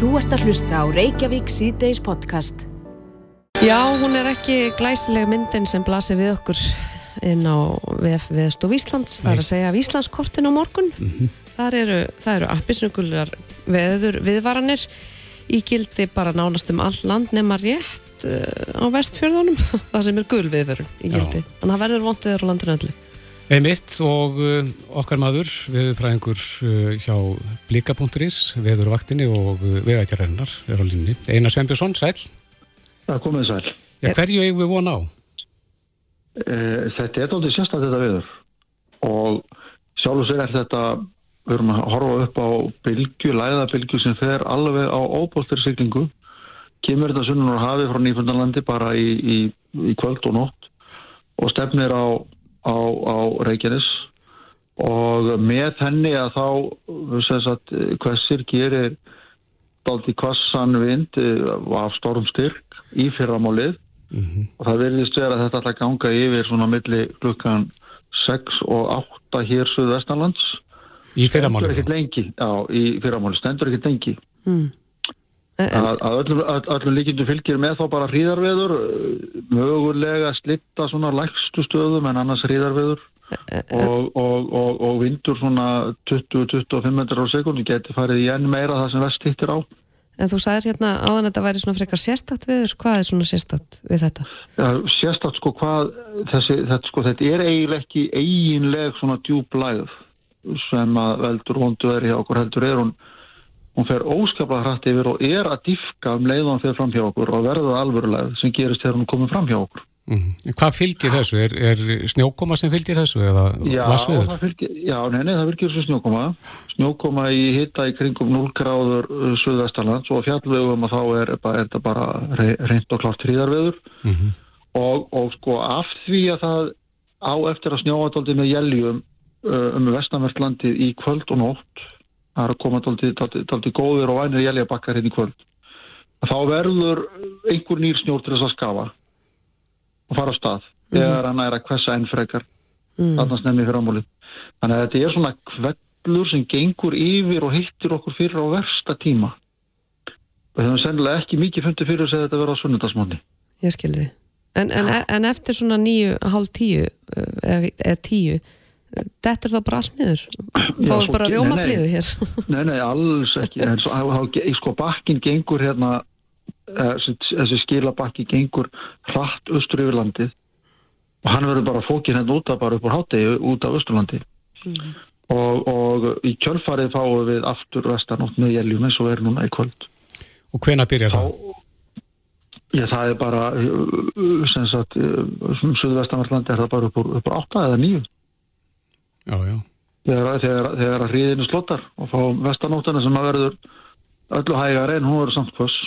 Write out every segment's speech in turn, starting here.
Þú ert að hlusta á Reykjavík síðdeis podcast. Já, hún er ekki glæsileg myndin sem blasir við okkur inn á VF Viðstof Íslands, það er að segja Íslandskortin á morgun. Mm -hmm. Þar eru, eru appisnugular veður viðvaranir í gildi bara nánast um all land nema rétt uh, á vestfjörðunum, það sem er gul viðverun í gildi. Já. Að það verður vondið á landinu öllu. Einmitt og uh, okkar maður, viðfræðingur uh, hjá blika.is, viðurvaktinni og uh, vegagerðarinnar er á línni. Einar Sveinbjörnsson, sæl. Það komið sæl. Ja, hverju eigum við vona á? Þetta er aldrei sérstaklega þetta viður og sjálf og sér er þetta, við erum að horfa upp á bylgu, læðabilgu sem fer alveg á óbóltirsiglingu. Kymur þetta sunnunar hafi frá Nýfundalandi bara í, í, í kvöld og nótt og stefnir á á, á Reykjanes og með henni að þá sagt, hversir gerir daldi kvassan vind eh, af stormstyrk í fyrramálið mm -hmm. og það verðist vera að þetta alltaf ganga yfir svona milli klukkan 6 og 8 hér söðu Vestanlands í fyrramálið? Stendur ekkert lengi, já, í fyrramálið, stendur ekkert lengi mm. Að, að öllum, öllum líkjum fylgir með þá bara hríðarveður mögulega slitta svona lægstu stöðum en annars hríðarveður. Og, og, og, og vindur svona 20-25 metrar á sekundi geti farið í enn meira það sem vest hittir á. En þú sagðir hérna áðan að þetta væri svona frekar sérstatt viður, hvað er svona sérstatt við þetta? Ja, sérstatt sko hvað þessi, þetta, sko, þetta er eiginlega ekki eiginleg svona djúblæð sem að veldur vondu verið hjá okkur heldur er hún hún fer óskaplega hrætt yfir og er að diffka um leið og hann fer fram hjá okkur og verða alvörulega sem gerist þegar hún komið fram hjá okkur. Mm. Hvað fylgir þessu? Er, er snjókoma sem fylgir þessu eða vassviður? Já, neini, það fylgir þessu snjókoma. Snjókoma í hitta í kringum 0 gráður uh, Suðvestalands og fjallvegum og þá er, er þetta bara reynd og klart hríðarveður mm -hmm. og, og sko af því að það á eftir að snjóadaldi með jæljum uh, um vestanvertlandi í kvöld og nótt það er að koma tólti góður og vænir jælja bakkar hérna í kvöld. Þá verður einhver nýr snjór til þess að skafa og fara á stað mm. þegar hann er að kvessa enn frekar. Mm. þarna snemmi fyrir ámúli þannig að þetta er svona kvellur sem gengur yfir og hittir okkur fyrir á versta tíma. Og það er sennilega ekki mikið fundið fyrir að þetta verður á sunnundasmónni Ég skilði en, en, en eftir svona nýju, hálf tíu eða, eða tíu Þetta er þá bara allt niður? Fáðu bara rjómabliðu hér? Nei, nei, alls ekki. En svo, sko, bakkin gengur hérna, eh, þessi skilabakki gengur hratt austur yfir landið og hann verður bara fókin hérna út af bara upp á hátegi út af austurlandi mm. og, og í kjölfarið fáum við aftur vestanótt með jæljum eins og er núna í kvöld. Og hvena byrjar það? Já, það er bara, eh, sem sagt, um Suðvestanvarlandi er það bara upp á 8 eða 9 já, já. Þegar, þegar, þegar að hríðinu slottar og fá vestanóttana sem að verður öllu hægar en hún verður samt pöss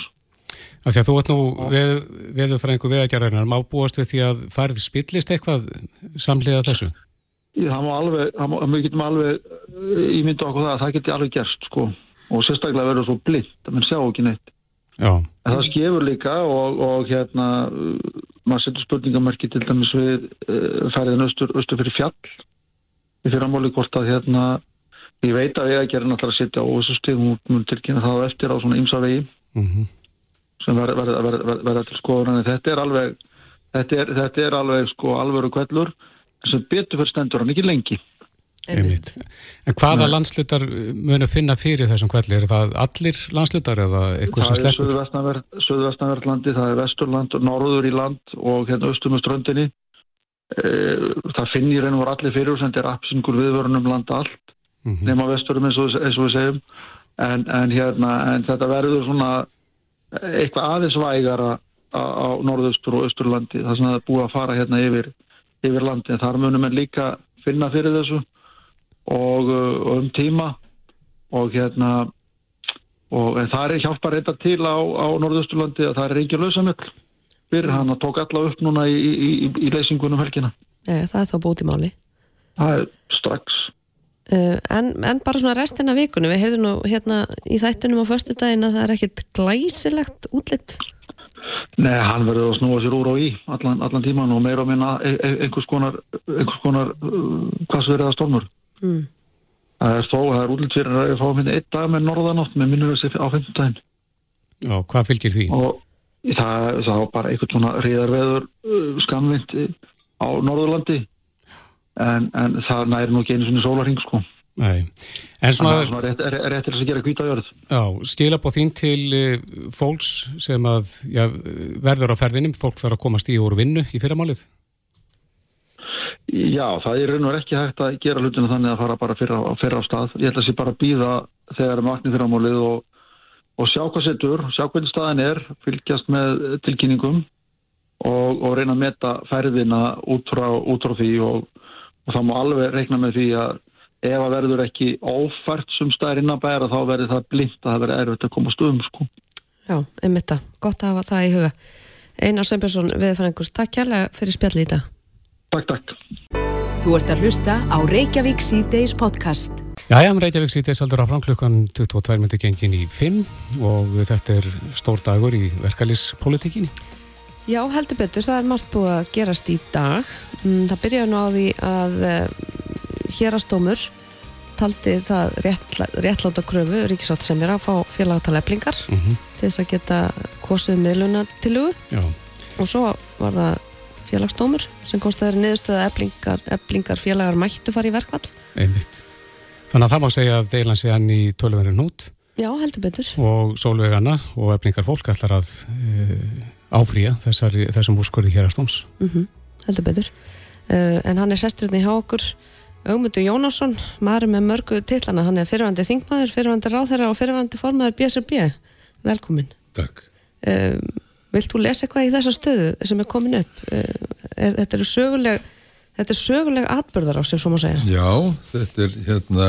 að þú ert nú við, viðurfræðingu vegagerðarinn má búast við því að farið spillist eitthvað samlega þessu? Það má alveg, það má, við getum alveg eh, ímynda okkur það að það geti alveg gerst sko og sérstaklega verður svo blind að mann sjá ekki neitt Já. en það skefur líka og, og hérna maður setur spurningamarki til dæmis við uh, færiðin austur, austur fyrir fjall í fyrramáli hvort að hérna ég veit að gera náttúrulega að setja á þessu stegum út tilkynna það eftir á svona ymsa vegi mm -hmm. sem verða ver, ver, ver, verða til skoðun en þetta er alveg þetta er, þetta er alveg sko alvöru kvellur sem betur fyrir stendur hann ekki lengi Einmitt. En hvaða landslutar munu finna fyrir þessum kvelli? Er það allir landslutar eða eitthvað sem sleppur? Það er Suðvestanverðlandi, það er Vesturland, Norður í land og hérna austum og ströndinni það finnir einu voru allir fyrir sem er absingur viðvörunum landa allt mm -hmm. nema vesturum eins og, eins og við segjum. En, en, hérna, en þetta verður svona eitthvað aðeins vægara á, norðaustur og austurlandi það sem það er búið að fara hérna yfir, yfir landi þar munum en líka finna fyrir þessu og, og um tíma. Og hérna og það er hjálpar eitthvað til á, á norðausturlandi að það er ekki lausamöll fyrir hann að tók alla upp núna í, í, í, í leysingunum helgina. Ja, það er þá bútið máli. Það er strax. Uh, en, en bara svona restina vikunum, við heyrðum nú hérna í þættunum á förstu daginn að það er ekkit glæsilegt útlitt. Nei, hann verður að snúa sér úr og í allan, allan tíman og meira á minna e, e, einhvers konar, einhvers konar uh, hvað sem verður að stormur. Mm. Það er þó, það er útlitt fyrir að fá minni einn dag með norðanátt með minnur þessi á 15 daginn. Já, hvað fylgir því? og það, það var bara einhvern svona ríðarveður uh, skamvind á Norðurlandi en, en það næri nú ekki einu svona sólarhing sko Nei, en svona, að svona rétt, rétt til þess að gera hvita jörð já, skilabóð þín til uh, fólks sem að já, verður á ferðinum, fólk þarf að komast í úr vinnu í fyrramálið. Já, það er raun og ekki hægt að gera hlutina þannig að fara bara fyrra, fyrra á stað. Ég ætla að sé bara býða þegar maknið fyrir ámálið og, og sjá hvað setur, sjá hvernig staðin er, fylgjast með tilkynningum og, og reyna að meta ferðina út frá, út frá því og, og það má alveg reikna með því að ef að verður ekki ófært sem staðir inn að bæra þá verður það blind að það verður erfitt að koma stöðum sko. Já, einmitt það. Gott að hafa það í huga. Einar Sveinbjörnsson, viðfæringur, takk kærlega fyrir spjallið í dag. Takk, takk. Þú ert að hlusta á Reykjavík C-Days podcast. Jæja, Reykjavík sýtis heldur áfram klukkan 22 myndi gengin í 5 og þetta er stór dagur í verkalýspolitikinni. Já, heldur betur, það er margt búið að gerast í dag. Mm, Það byrjaði nú á því að hérastómur taldi það réttla, réttláta kröfu ríkisátt sem er að fá félagtala eblingar Mm til þess að geta kosið miðluna til Já, og svo var það félagstómur sem kostaði niðurstöða eblingar, eblingar félagar mættu fara í verkvall. einmitt. Þannig að það má segja að deilan sé hann í tölverðin hút Já, heldur betur. og sólvegana og efningar fólk ætlar að e, áfrýja þessar, þessum úrskurði hér að stóms. Mm heldur betur. Uh, en hann er sesturinn í hjá okkur Ögmundur Jónásson, maður með mörgu titlana, hann er fyrirvandi þingmaður, fyrirvandi ráðherra og fyrirvandi formaður BSRB. Velkomin. Takk. Um, vilt þú lesa eitthvað í þessa stöðu sem er komin upp? Uh, er, þetta er söguleg, þetta er söguleg atbyrðar á sig, svo má segja. Já, þetta er hérna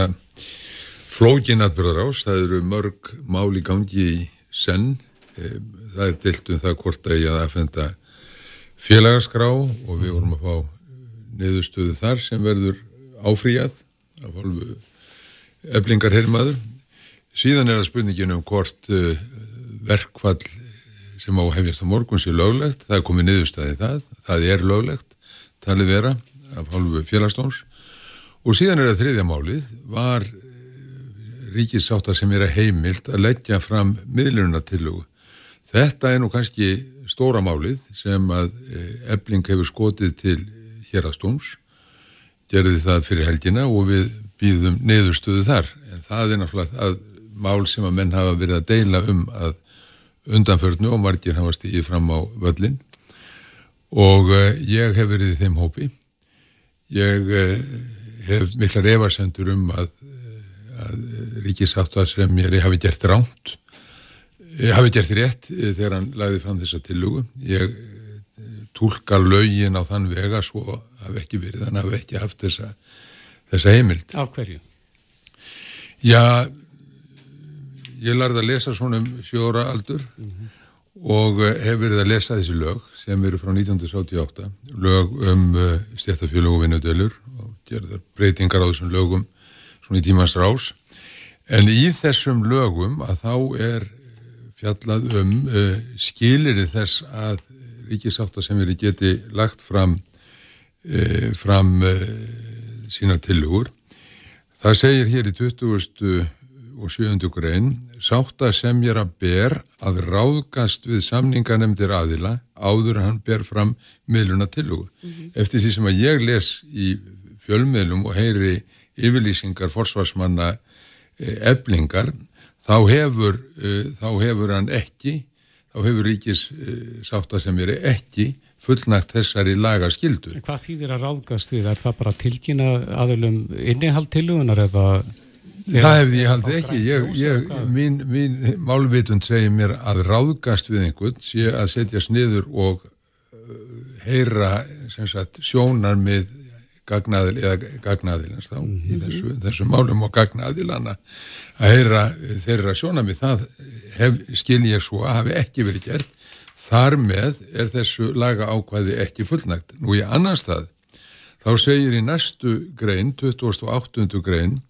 flókin atbyrðarás, það eru mörg mál í gangi í senn, Eh, það er deilt um það hvort að ég að aðfenda félagaskrá og við vorum að fá niðurstöðu þar sem verður áfríjað af hálfu eflingar hermaður. Síðan er það spurningin um hvort uh, verkfall sem á hefjast á morgun sé löglegt, það er komið niðurstaði það, það er löglegt, talið vera af hálfu félagstóns og síðan er það þriðja málið, var ríkisáttar sem er að heimilt að leggja fram miðlunatillögu. Þetta er nú kannski stóra málið sem að ebling hefur skotið til hérastóms, gerði það fyrir helgina og við býðum neðurstöðu þar. En það er náttúrulega að mál sem að menn hafa verið að deila um að undanförnu og margir hafa stíðið fram á völlin og uh, ég hef verið í þeim hópi. Ég uh, hef miklar efarsendur um að, að ríkisáttar sem ég hafi gert ránt hafi gert rétt þegar hann lagði fram þessa tillugu. Ég tólka lögin á þann vega svo hafi ekki verið, hann hafi ekki haft þessa, þessa heimild. Af hverju? Já, ég lærði að lesa svona um sjóra aldur mm -hmm. Og hef verið að lesa þessi lög sem eru frá 1978, lög um uh, stjættafjölu og vinnudölur og gerðar breytingar á þessum lögum svona í tímans rás. En í þessum lögum að þá er fjallað um uh, skilirið þess að ríkisáta sem verið geti lagt fram, uh, fram uh, sína tilugur. Það segir hér í 20. og 7. grein er að ber að ráðgast við samninganemdir aðila áður hann ber fram miðluna tilugur. Mm -hmm. Eftir því sem að ég les í fjölmiðlum og heyri yfirlýsingar forsvarsmanna eblingar þá hefur, uh, þá hefur hann ekki, þá hefur ríkis uh, sátta sem er ekki fullnægt þessari laga skildu. En hvað þýðir að ráðgast við? Er það bara tilkynna aðlum innihald tilugunar eða? Það hefði ég haldið ekki. Ég, ég, mín, mín málvitund segir mér að ráðgast við einhvern sé að setja sniður og uh, heyra sagt, sjónar með gagnaðil eða gagnaðilans þá mm -hmm. í þessu, þessu málum og gagnaðilana að heyra þeirra sjónami það hef, skil ég svo að hafi ekki verið gert þar með er þessu laga ákvæði ekki fullnægt nú í annan stað þá segir í næstu grein 28. grein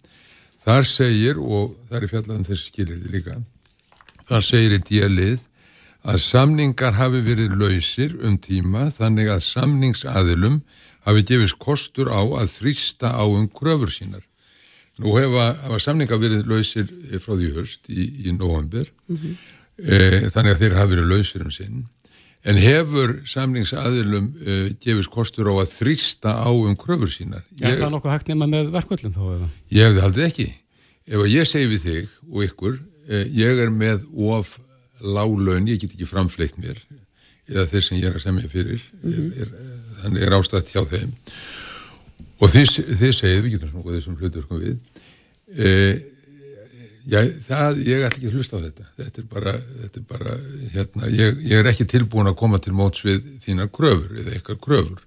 þar segir og það er fjallan þessi skilirði líka þar segir í djelið að samningar hafi verið lausir um tíma þannig að samningsaðilum hafi gefist kostur á að þrýsta á um kröfur sínar. Nú hefa, hefa samninga verið lausir frá því höst í, í november mm -hmm. e, þannig að þeir hafa verið lausir um sinn en hefur samningsaðilum e, gefist kostur á að þrýsta á um kröfur sínar. Er ég, það nokkuð hægt nema með verkvöldum þá eða? Ég hefði haldið ekki. Ef ég segi við þig og ykkur, e, ég er með of lálaun, ég get ekki framfleitt mér eða þeir sem ég er að semja fyrir mm -hmm. er, er, þannig er ástætt hjá þeim og þið, þið segið, við getum svona þessum hlutur við e, já, það, ég ætla ekki að hlusta á þetta. Þetta er bara, þetta er bara hérna, ég, ég er ekki tilbúin að koma til móts við þínar kröfur eða eitthvað kröfur.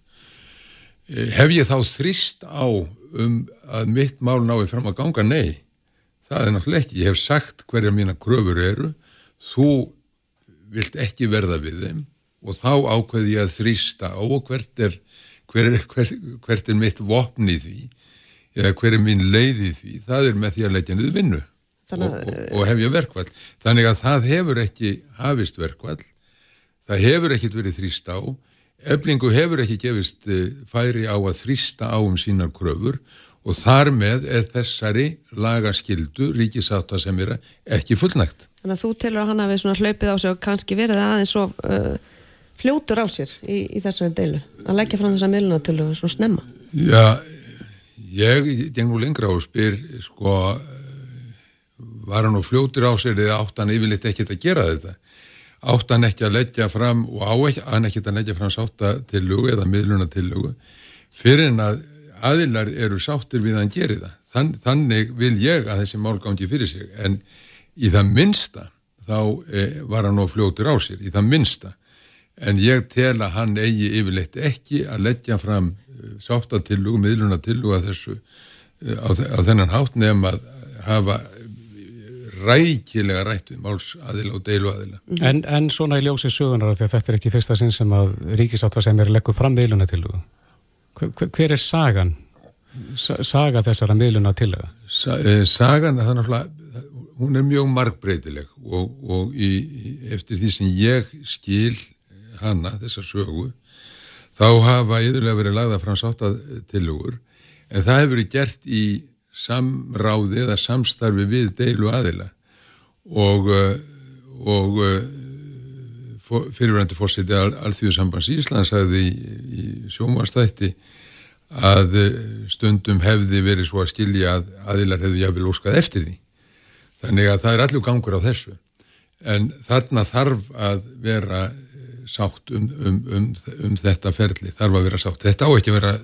E, hef ég þá þrist á um að mitt mál nái fram að ganga? Nei, það er náttúrulega ekki. Ég hef sagt hverja mína kröfur eru. Þú vilt ekki verða við þeim og þá ákveði ég að þrýsta á og hvert er, hver er, hver, hvert er mitt vopn í því eða hver er mín leið í því. Það er með því að leggja niður vinnu og, og, og hefja verkvall þannig að það hefur ekki hafist verkvall það hefur ekkit verið þrýsta á. Eflingu hefur ekki gefist eh, færi á að þrýsta á um sínar kröfur. Og þar með er þessari lagaskildu ríkisáta sem er ekki fullnægt. Þannig að þú telur að hann hafi svona hlaupið á sig og kannski verið aðeins svo uh, fljótur á sér í, í þessari deilu? Að leggja fram þessa miðlunatölu svo snemma. Já, ég gengur lengra og spyr sko var hann nú fljótur á sér eða átt hann yfirleitt ekkert að gera þetta átt hann ekki að leggja fram og á hann ekkert að leggja fram sátta til lugu eða miðlunatölu fyrir en að aðilar eru sáttir við að hann geri það. Þann, þannig vil ég að þessi mál gangi fyrir sig en í það minsta þá e, var hann á fljótur á sér, í það minsta. En ég tel að hann eigi yfirleitt ekki að leggja fram e, sáttatillugu, miðlunatillugu að þessu e, á, á þennan hátt nefn að hafa rækilega rætt við málsaðila og deiluaðila. En, en svona í ljósi sögunar því að þetta er ekki fyrsta sinn sem að ríkisátt var sem er að leggja fram miðlunatillugu? hver, hver er sagan saga þessara miðluna til það? Sa, e, sagan, það er náttúrulega hún er mjög margbreytileg og, og í, eftir því sem ég skil hana, þessa sögu þá hafa yfirlega verið lagða fram sáttatilugur en það hefur verið gert í samráði eða samstarfi við deilu aðila og og fyrirverandi fórseti Alþjóðsambans Íslands hafði í, í sjómanstætti að eh, stundum hefði verið svo að skilja að aðilar hefði jáfnvel óskað eftir því. Þannig að það er allur gangur á þessu. En þarna þarf að vera eh, sátt um, um, um, um þetta ferli, þarf að vera sátt. Þetta á ekki að vera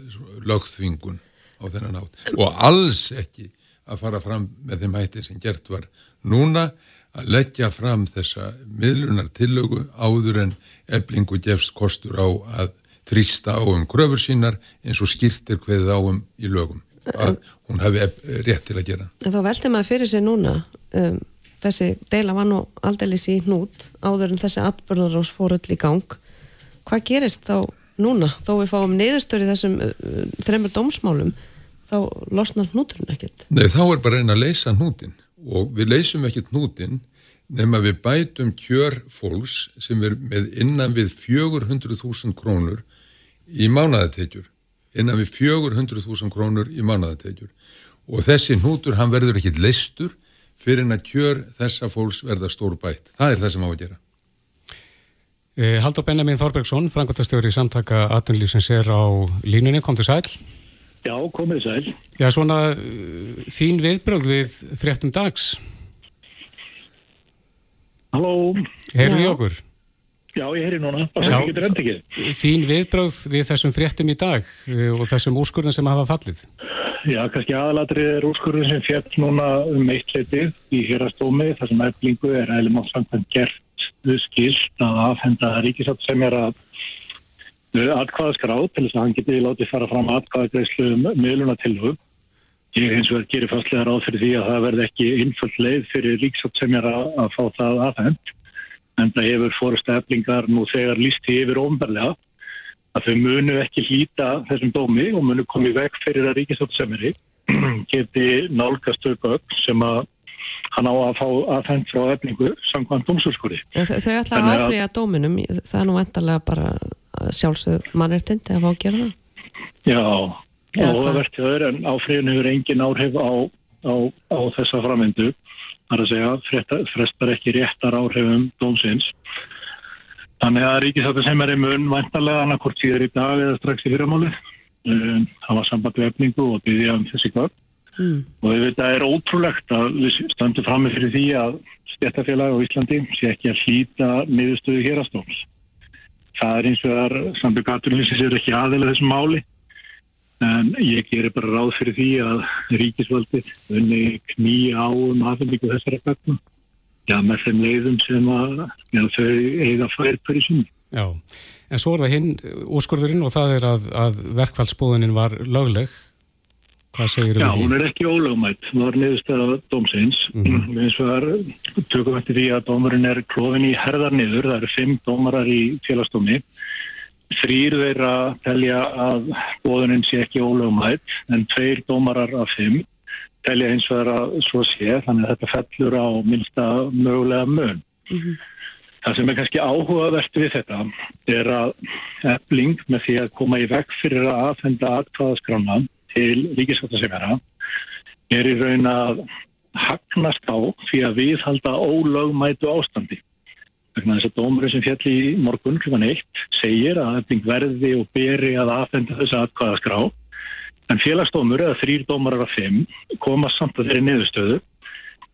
lögþvingun á þennan átt og alls ekki að fara fram með þeim hættir sem gert var núna að leggja fram þessa miðlunar tillögu áður en eblingu gefst kostur á að þrýsta á um gröfur sínar eins og skýrtir hverðið á um í lögum að hún hefði rétt til að gera. En þá veldi maður fyrir sig núna um, þessi deila var nú aldeilis í hnút áður en þessi atbörðarás fór öll í gang. Hvað gerist þá núna? Þó við fáum niðurstöri þessum uh, þreymur dómsmálum þá losnar hnúturinn ekkert. Nei, þá er bara einn að leysa hnútin og við leysum ekkert hnútin nema við bætum kjör fólks sem er með innan við 400.000 krónur í mánaðateitjur innan við 400.000 krónur í mánaðateitjur og þessi hnútur hann verður ekkit leistur fyrir en að kjör þessa fólks verða stór bætt. Það er það sem á að gera. Eh, Haldur Benjamin Þorbergsson, frangotastjóri í samtaka Atunlýfsins er á línunni, kom til sæl. Já, komið sæl. Já, svona uh, þín viðbröð við fréttum dags. Halló. Heyrðu í okkur? Já, ég heyri núna. Já, þín viðbröð við þessum fréttum í dag uh, og þessum úrskurðin sem hafa fallið? Já, kannski aðalatri er úrskurðin sem fjett núna um eitt leiti í hérastómi þar sem eflingu er eða málsamkvæmt gert skilt að afhenda ríkisátt sem er að atkvæðaskrá til þess að hann geti látið fara fram atkvæðagreyslu um miðluna til hug. Ég hins vegar gerir fastlega ráð fyrir því að það verði ekki innföld leið fyrir ríksátt sem er að, að fá það aðhend. En það hefur fórust eflingar nú þegar lísti yfir ofnbarlega að þau munu ekki hlýta þessum dómi og munu komið vekk fyrir að ríksátt sem er geti nálgast aukvögg sem að hann á að fá aðfengt frá efningu samkvæmt dómsúrskóri. Þau ætla að áfriða dóminum, það er sjálfsög mannirtind ef á að gera það? Já, áhugavert þau er en áfriðin hefur engin áhrif á á, á þessa framvindu. Þar að segja frestar, frestar ekki réttar áhrifum dómsins. Þannig að ríkisáttur sem er í mun vantarlega annarkort síður í dag eða strax í fyrramáli um, það var samband við efningu og byggja um þessi kvöld mm. og þetta er ótrúlegt að við stöndum fram með fyrir því að stjættafélag á Íslandi sé ekki að hlýta miðurstöðu hérastóms það er eins og það er samt gaturlýsins er ekki aðeila þessum máli en ég gerir bara ráð fyrir því að ríkisvaldið unni knýja á um aðfendingu þessara gagna já, með þeim leiðum sem að já, þau eiga fær per í sunni. Já, en svo er það hinn úrskurðurinn og það er að, að verkfallsbúðunin var lögleg Hvað segir um því? Já, hún er ekki ólögumætt. Það var niðurstæða dómsins. Mm -hmm. Við erum tökum eftir því að dómarinn er klófin í herðar niður. Það eru fimm dómarar í félagsdómi. Þrýr þeirra telja að bóðuninn sé ekki ólögumætt en tveir dómarar af fimm telja eins og þeirra svo sé þannig að þetta fellur á minnsta mögulega mun. Mm -hmm. Það sem er kannski áhugavert við þetta er að ebling með því að koma í vekk fyrir að aðfenda aðkvæðaskrána til ríkisvöldasemjara er í raun að hagnast á fyrir að viðhalda ólögmætu ástandi. Þannig að þess að dómurinn sem fjall í morgun kl. 1 segir að þetta verði og beri að aðfenda þess aðkvæðaskrá en félagsdómur eða þrýr dómarar af fimm koma samt að þeirri niðurstöðu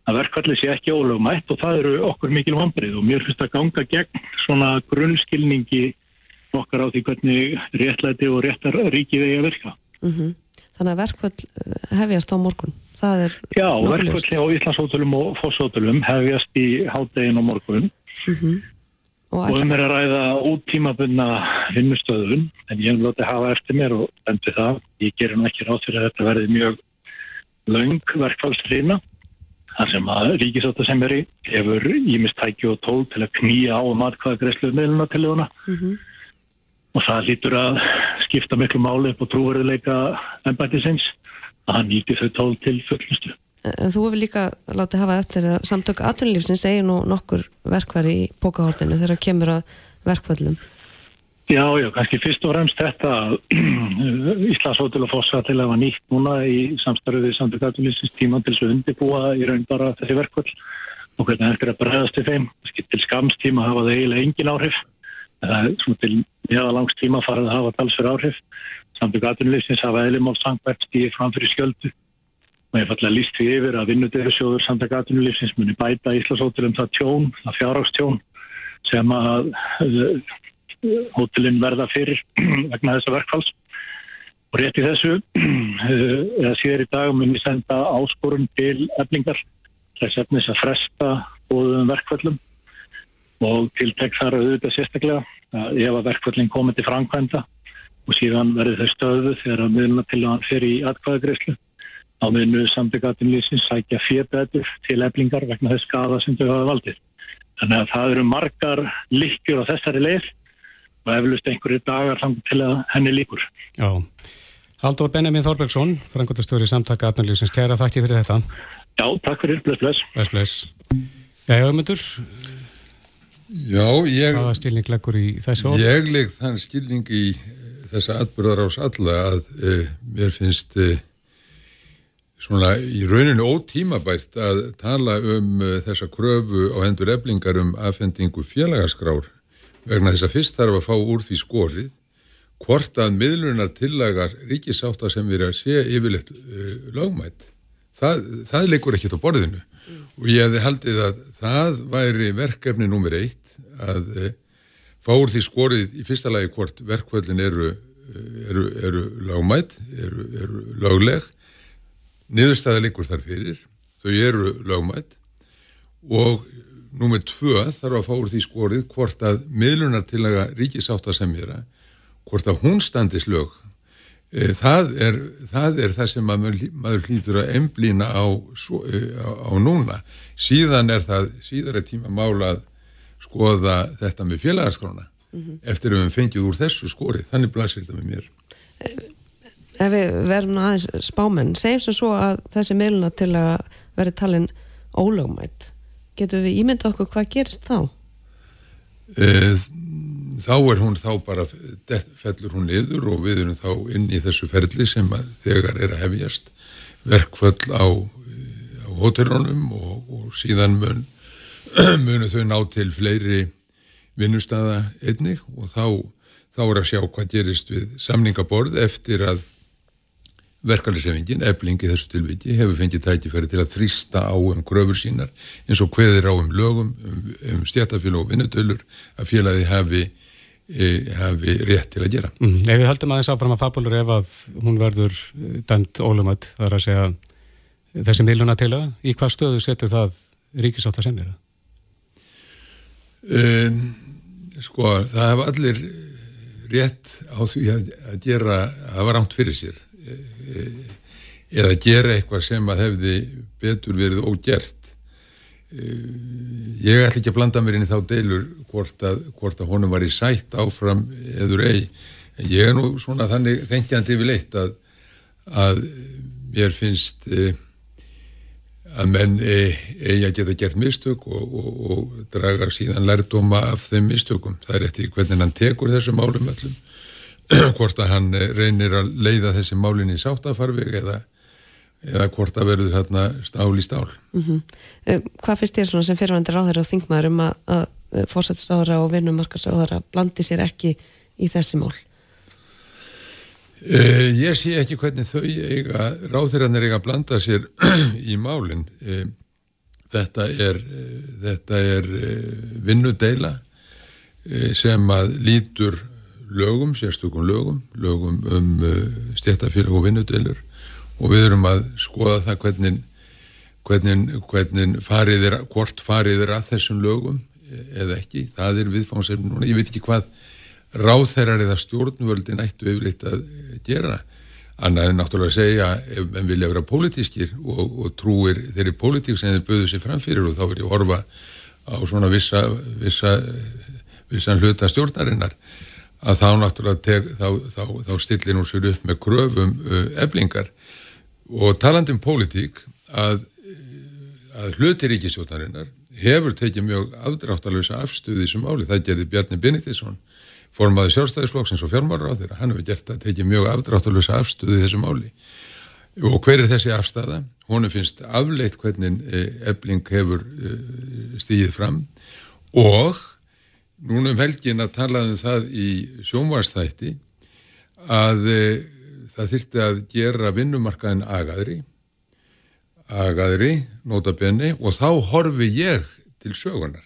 að verkvallið sé ekki ólögmætt og það eru okkur mikil vambrið og mér finnst að ganga gegn svona grunnskilningi okkar á því hvernig réttlæti og réttar ríkið eigi að virka. Mm -hmm. Þannig að verkvall eh, hefjast á morgun. Já, verkvall á Íslandshótölum og Fossótölum hefjast í háttegin á morgun. Mm -hmm. Og, og um er að ræða úttímabunna vinnustöðun, en ég hef lótið hafa eftir mér og endur það. Ég gerir nú ekki ráð fyrir að þetta verði mjög laung verkvallstrýna. Það sem að ríkisóta sem er í hefur ímistæki og tól til að knýja á um aðkvæða meðluna til þjóna. Mm -hmm. Og það lítur að skipta miklu máli upp og trúverðileika ennbættisins að hann nýti þau tól til fullnustu. En þú hefur líka látið hafa eftir að samtöku aðtunlífsins segir nú nokkur verkværi í bókahortinu þegar kemur að verkvöldum. Já, já, kannski fyrst og fremst þetta Íslandshótel og Fossa til að var nýtt núna í samstarfið samtöku aðtunlífsins tíma til þess að undirbúa í raun bara þessi verkvöld og hvernig þetta er að bregðast til þeim. Til skamstíma hafa það eiginlega engin áhrif. Það er svona til meðalangstíma farið að hafa talsverð áhrif. Samtöku aðtunlífsins hafa eðlumál sangvært stíði framfyrir skjöldu. Og ég falla líst því yfir að vinnudegjarsjóður samtaka aðtunulífsins muni bæta Íslasóttilum það tjón, það fjárhákstjón sem að uh, hótelin verða fyrir vegna þessa verkfalls. Og rétt í þessu uh, eða síður í dag muni senda áskorun til efningar þess efnis að fresta bóðum verkfallum og tiltek þar auðvitað sérstaklega ef að verkfallin komið til framkvæmda og síðan verði þau stöðu þegar að miðluna til að fyrir í atkvæðagreyslu á meðinu sambyggatinnlýsins sækja fjörbætur til eflingar vegna þess skada sem þau hafa valdið. Þannig að það eru margar líkjur á þessari leið og eflust einhverju dagar þannig til að henni líkur. Já. Haldur Benjamin Þorbergsson, frangotastjóri samtaka atnarlýsins, kæra þakki fyrir þetta. Já, takk fyrir, bless, bless. Bless, bless. Já. Já, ég... Hvaða skilning leggur í þessu orð? Ég legg þann skilning í þessa atbyrðar ás alla að eh, mér finnst... Eh, svona í rauninu ótímabært að tala um uh, þessa kröfu á hendur eflingar um afhendingu félagaskrár vegna þess að fyrst þarf að fá úr því skórið hvort að miðlunar tillagar ríkisáta sem erum að sé yfirleitt lögmætt það, það leikur ekkert á borðinu. Mm. og ég hefði haldið að það væri verkefni nummer eitt að uh, fá úr því skórið í fyrsta lagi hvort verkvöldin eru, uh, eru, eru lögmætt, eru, eru lögleg. Niðurstaða líkur þar fyrir, þau eru lögmætt og númið tvö þarf að fá úr því skorið hvort að miðlunartillaga ríkisáttasemjara, hvort að hún standis lög, e, það, er, það er það sem maður, maður hlýtur að emblýna á, e, á, á núna. Síðan er það, síðan er tíma mála að skoða þetta með félagarskrona mm -hmm. eftir að við fengið úr þessu skorið, þannig blasir þetta með mér. E ef við verðum aðeins spámenn segjum sem svo að þessi meiluna til að verði talin ólögmætt getur við ímynda okkur hvað gerist þá? E, þá er hún þá bara fellur hún yður og við erum þá inn í þessu ferli sem þegar er að hefjast. Verkföll á hótelunum og, og síðan mun, munu þau ná til fleiri vinnustada einnig og þá, þá er að sjá hvað gerist við samningaborð eftir að verkefnisefingin, eblingi þessu tilviki, hefur fengið tækifæri til að þrýsta á um gröfur sínar eins og hveðir á um lögum, um, um stjættafélag og vinnutölur að félagi hafi, hafi rétt til að gera. Mm, ef við höldum aðeins áfram að fabulur ef að hún verður dæmt ólumöld, það er að segja þessi miðluna til að, í hvað stöðu setur það ríkisátt að semja það? Um, sko, það hafa allir rétt á því að, að gera, að hafa rámt fyrir sér eða gera eitthvað sem að hefði betur verið ógert ég ætla ekki að blanda mér inn í þá deilur hvort að, hvort að honum var í sætt áfram eður ei. Ég er nú svona þannig þengjandi við leitt að, að mér finnst e, að menn eigi að geta gert mistök og, og, og draga síðan lærdóma af þeim mistökum. Það er eftir hvernig hann tekur þessu málum öllum hvort að hann eh, reynir að leiða þessi málinn í sáttafarveg eða, eða hvort að verður hérna stál í stál. Mm -hmm. Hvað finnst þér svona sem fyrirvendir á þeirra og þingmaður um að, að fórsættisráðara og vinnumarkasráðara blandi sér ekki í þessi mál? Uh, ég sé ekki hvernig þau eiga, ráðherranir eiga að blanda sér í málinn. Uh, þetta er, uh, þetta er vinnudeila sem að lítur lögum, sérstökum lögum, lögum um stjættafélag og vinnudelur og við erum að skoða það hvernig, hvernig, hvernig farið er, hvort farið er að þessum lögum eða ekki, það er viðfáðsefn núna, ég veit ekki hvað ráðherrar eða stjórnvöldin ættu yfirleitt að gera, annað en náttúrulega að segja ef en vilja vera pólitískir og, og trúir þeirri pólitík sem þeir böðu sér framfyrir og þá verður ég að horfa á svona vissa, vissa, vissa hluta stjórnarinnar að þá náttúrulega teg, þá, þá, þá stillir hún sér upp með kröfum uh, eblingar og talandum pólitík að, að hluti ríkistjóðnarinnar hefur tekið mjög afdráttalösa afstöði sem áli, það gerði Bjarni Benediktsson formaði sjálfstæðisflokksins og fjármálar á þeirra, hann hefur gert að tekið mjög afdráttalösa afstöði í þessum áli og hver er þessi afstæða? Honu finnst afleitt hvernig ebling hefur uh, stíðið fram. Og núna um helgin að tala um það í sjónvarstætti að e, það þyrti að gera vinnumarkaðin agaðri agaðri, nota benni og þá horfi ég til sögunar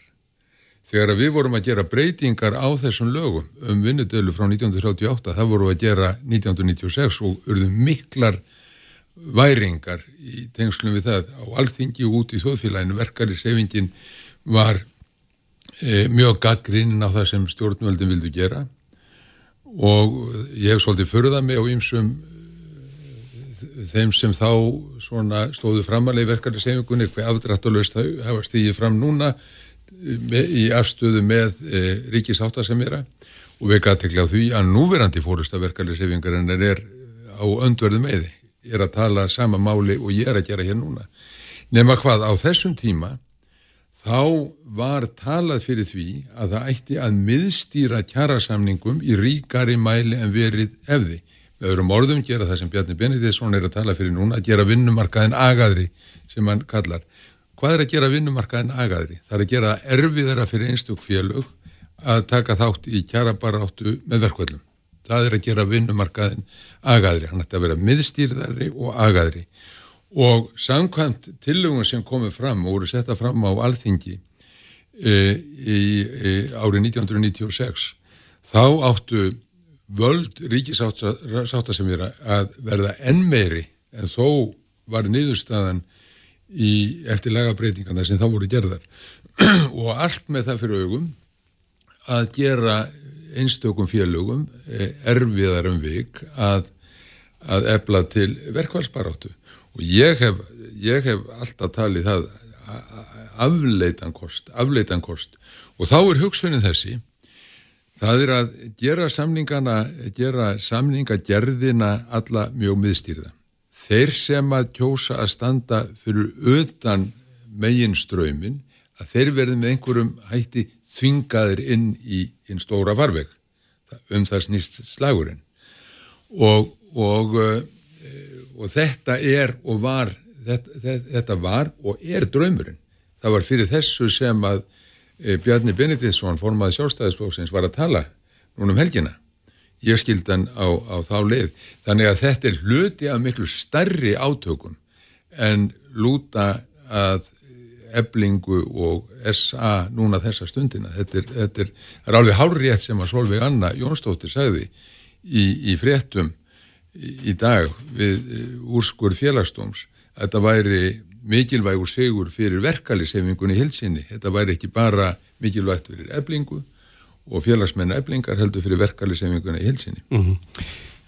þegar við vorum að gera breytingar á þessum lögum um vinnudölu frá 1938 það vorum að gera 1996 og urðum miklar væringar í tengslum við það. Á alþingi og út í þjóðfélaginu verkari sefingin var e, mjög gaggrinn á það sem stjórnvöldin vildu gera. og ég hef svolítið förðað mig á ýmsum þeim sem þá stóðu framalega í verkefni sefingunni hver afdrættalust hafa stíðið fram núna með, í afstöðu með e, ríkisáttasemjara og við gæti ekki á því að núverandi fórustaverkefni sefingarinn er á öndverðu meði er að tala sama máli og ég er að gera hér núna. Nema hvað á þessum tíma þá var talað fyrir því að það ætti að miðstýra kjærasamningum í ríkari mæli en verið hefði. Við öðrum orðum gera það sem Bjarni Benediktsson er að tala fyrir núna, að gera vinnumarkaðin agaðri sem hann kallar. Hvað er að gera vinnumarkaðin agaðri? Það er að gera erfiðara fyrir einstök félög að taka þátt í kjærabaráttu með verkvöldum. Það er að gera vinnumarkaðin agaðri. Hann ætti að vera miðstýrðari og agaðri og samkvæmt tillögum sem komið fram og voru setta fram á alþingi e, í, í árið 1996 þá áttu völd ríkisáttasemjara að verða enn meiri en þó var niðurstaðan í eftir lagabreitingana sem þá voru gerðar. Og allt með það fyrir augum að gera einstökum félögum e, erfiðar um vik að, að ebla til verkvælsbaráttu og ég hef, ég hef alltaf talið það afleitan kost, afleitan kost. Og þá er hugsunin þessi það er að gera samningana gera samningagerðina alla mjög miðstýrða. Þeir sem að kjósa að standa fyrir utan megin ströymin að þeir verði með einhverjum hætti þvingaðir inn í einn stóra farveg. Um það snýst slagurinn. Og, og og þetta er og var þetta, þetta var og er draumurinn. Það var fyrir þessu sem að e, Bjarni Benediktsson, formaði sjálfstæðisflóksins, var að tala núna um helgina. Ég skild hann á, á þá leið. Þannig að þetta er hluti af miklu starri átökum en lúta að eblingu og SA núna þessa stundina. Þetta er, þetta er, er alveg hálfrétt sem að Solveig Anna Jónsdóttir sagði í, í fréttum í dag við eh, úrskur félagsdóms. Að þetta væri mikilvægur segur fyrir verkalisefingunni hilsinni. Þetta væri ekki bara mikilvægt fyrir eblingu og félagsmenn eblingar heldur fyrir verkalisefingunni hilsinni. Mm -hmm.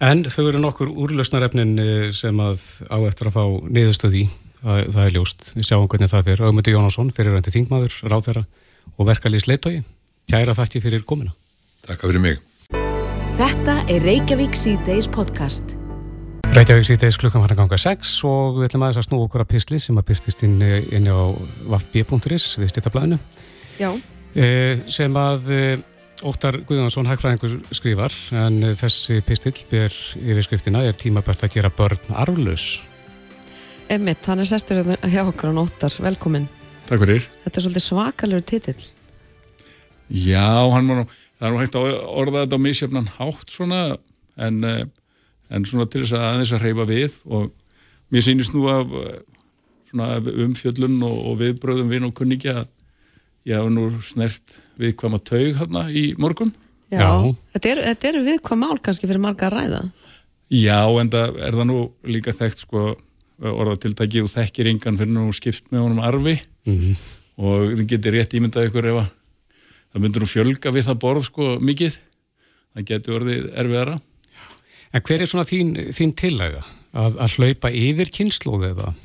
En þau eru nokkur úrlösnarefnin eh, sem að á eftir að fá niðurstöð í. Það, það er ljóst, við sjáum hvernig það fyrir Ögmundi Jónásson, fyrirvændi þingmaður, ráþæra og verkalýs leittói kæra þakki fyrir komina Takk fyrir mig. Þetta er Reykjavík C-Days podcast Reykjavík C-Days klukkan var að ganga 6 og við ætlum aðeins að snú okkur að písli sem að byrtist inn, inn á vafb.is við styrtablaðinu e, sem að e, Óttar Guðjónsson Hækfræðingur skrifar en þessi pistill ber yfirskriftina er tímabært að gera börn arflös Emmitt, hann er sestur hjá okkur á nóttar, velkomin. Takk fyrir. Þetta er svolítið svakalur titill. Já, hann var nú, það er nú hægt að orða þetta á misjöfnan hátt svona, en, eh, en svona til þess að aðeins að hreyfa við og mér sýnist nú af umfjöllun og, og viðbröðum vinn og kunningi að ég hafa nú snert viðkvæma taug hérna í morgun. Já, Já. þetta eru er viðkvæm mál kannski fyrir marga að ræða. Já, en það er það nú líka þekkt sko orðatiltæki og þekkir yngan fyrir nú skipt með honum arfi mm -hmm. og það getur rétt ímyndað ykkur ef að það myndur nú fjölga við það borð sko mikið það getur orðið erfiðara En hver er svona þín, þín tillega að, að hlaupa yfir kynnslóðið það?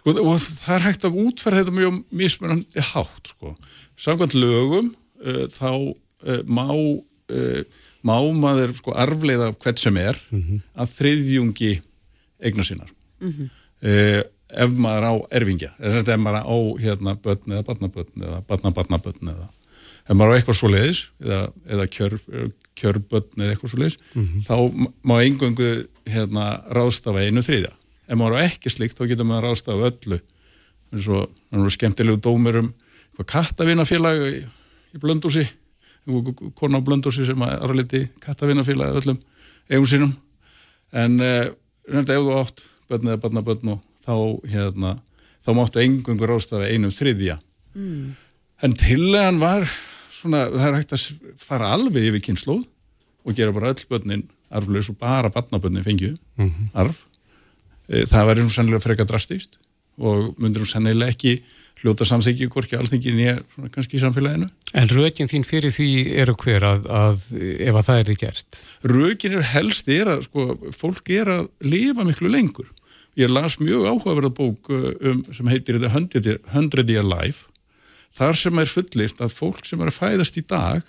Sko og það er hægt að útferða þetta mjög mismunandi hátt sko samkvæmt lögum uh, þá uh, má uh, má maður sko arfleiða hvert sem er mm -hmm. að þriðjungi eignar sínar mm -hmm uh, ef maður á erfingja ef maður á hérna börn eða barnabörn eða barnabarnabörn eða ef maður á eitthvað svo leiðis eða, eða kjör, kjörbörn eða eitthvað svo leiðis mm -hmm. þá má einhverju hérna ráðstafa einu þriðja ef maður á ekki slikt þá getur maður ráðstafa öllu eins og að skemmtilegu dómur um kattavinnafélag í, í blöndúsi kona á blöndúsi sem er aðraliti kattavinnafélag öllum eigum sínum en uh, ef þú átt börn eða barnabörn og þá, hérna, þá máttu engungur ástafa einum þriðja. Mm. En tillegan var svona, það er hægt að fara alveg yfir kynnslóð og gera bara öll börnin arflaus og bara barnabörnin fengju mm -hmm. arf. E, það væri nú sennilega freka drastíst og myndir nú sennilega ekki hljóta samþykju hvorki allþingin ég kannski í samfélaginu. En rökin þín fyrir því eru hver að, að ef að það er þið gert? Rökin er helst er að sko, fólk er að lifa miklu lengur ég las mjög áhugaverða bók uh, um, sem heitir The Hundred Year Life þar sem er fullist að fólk sem er að fæðast í dag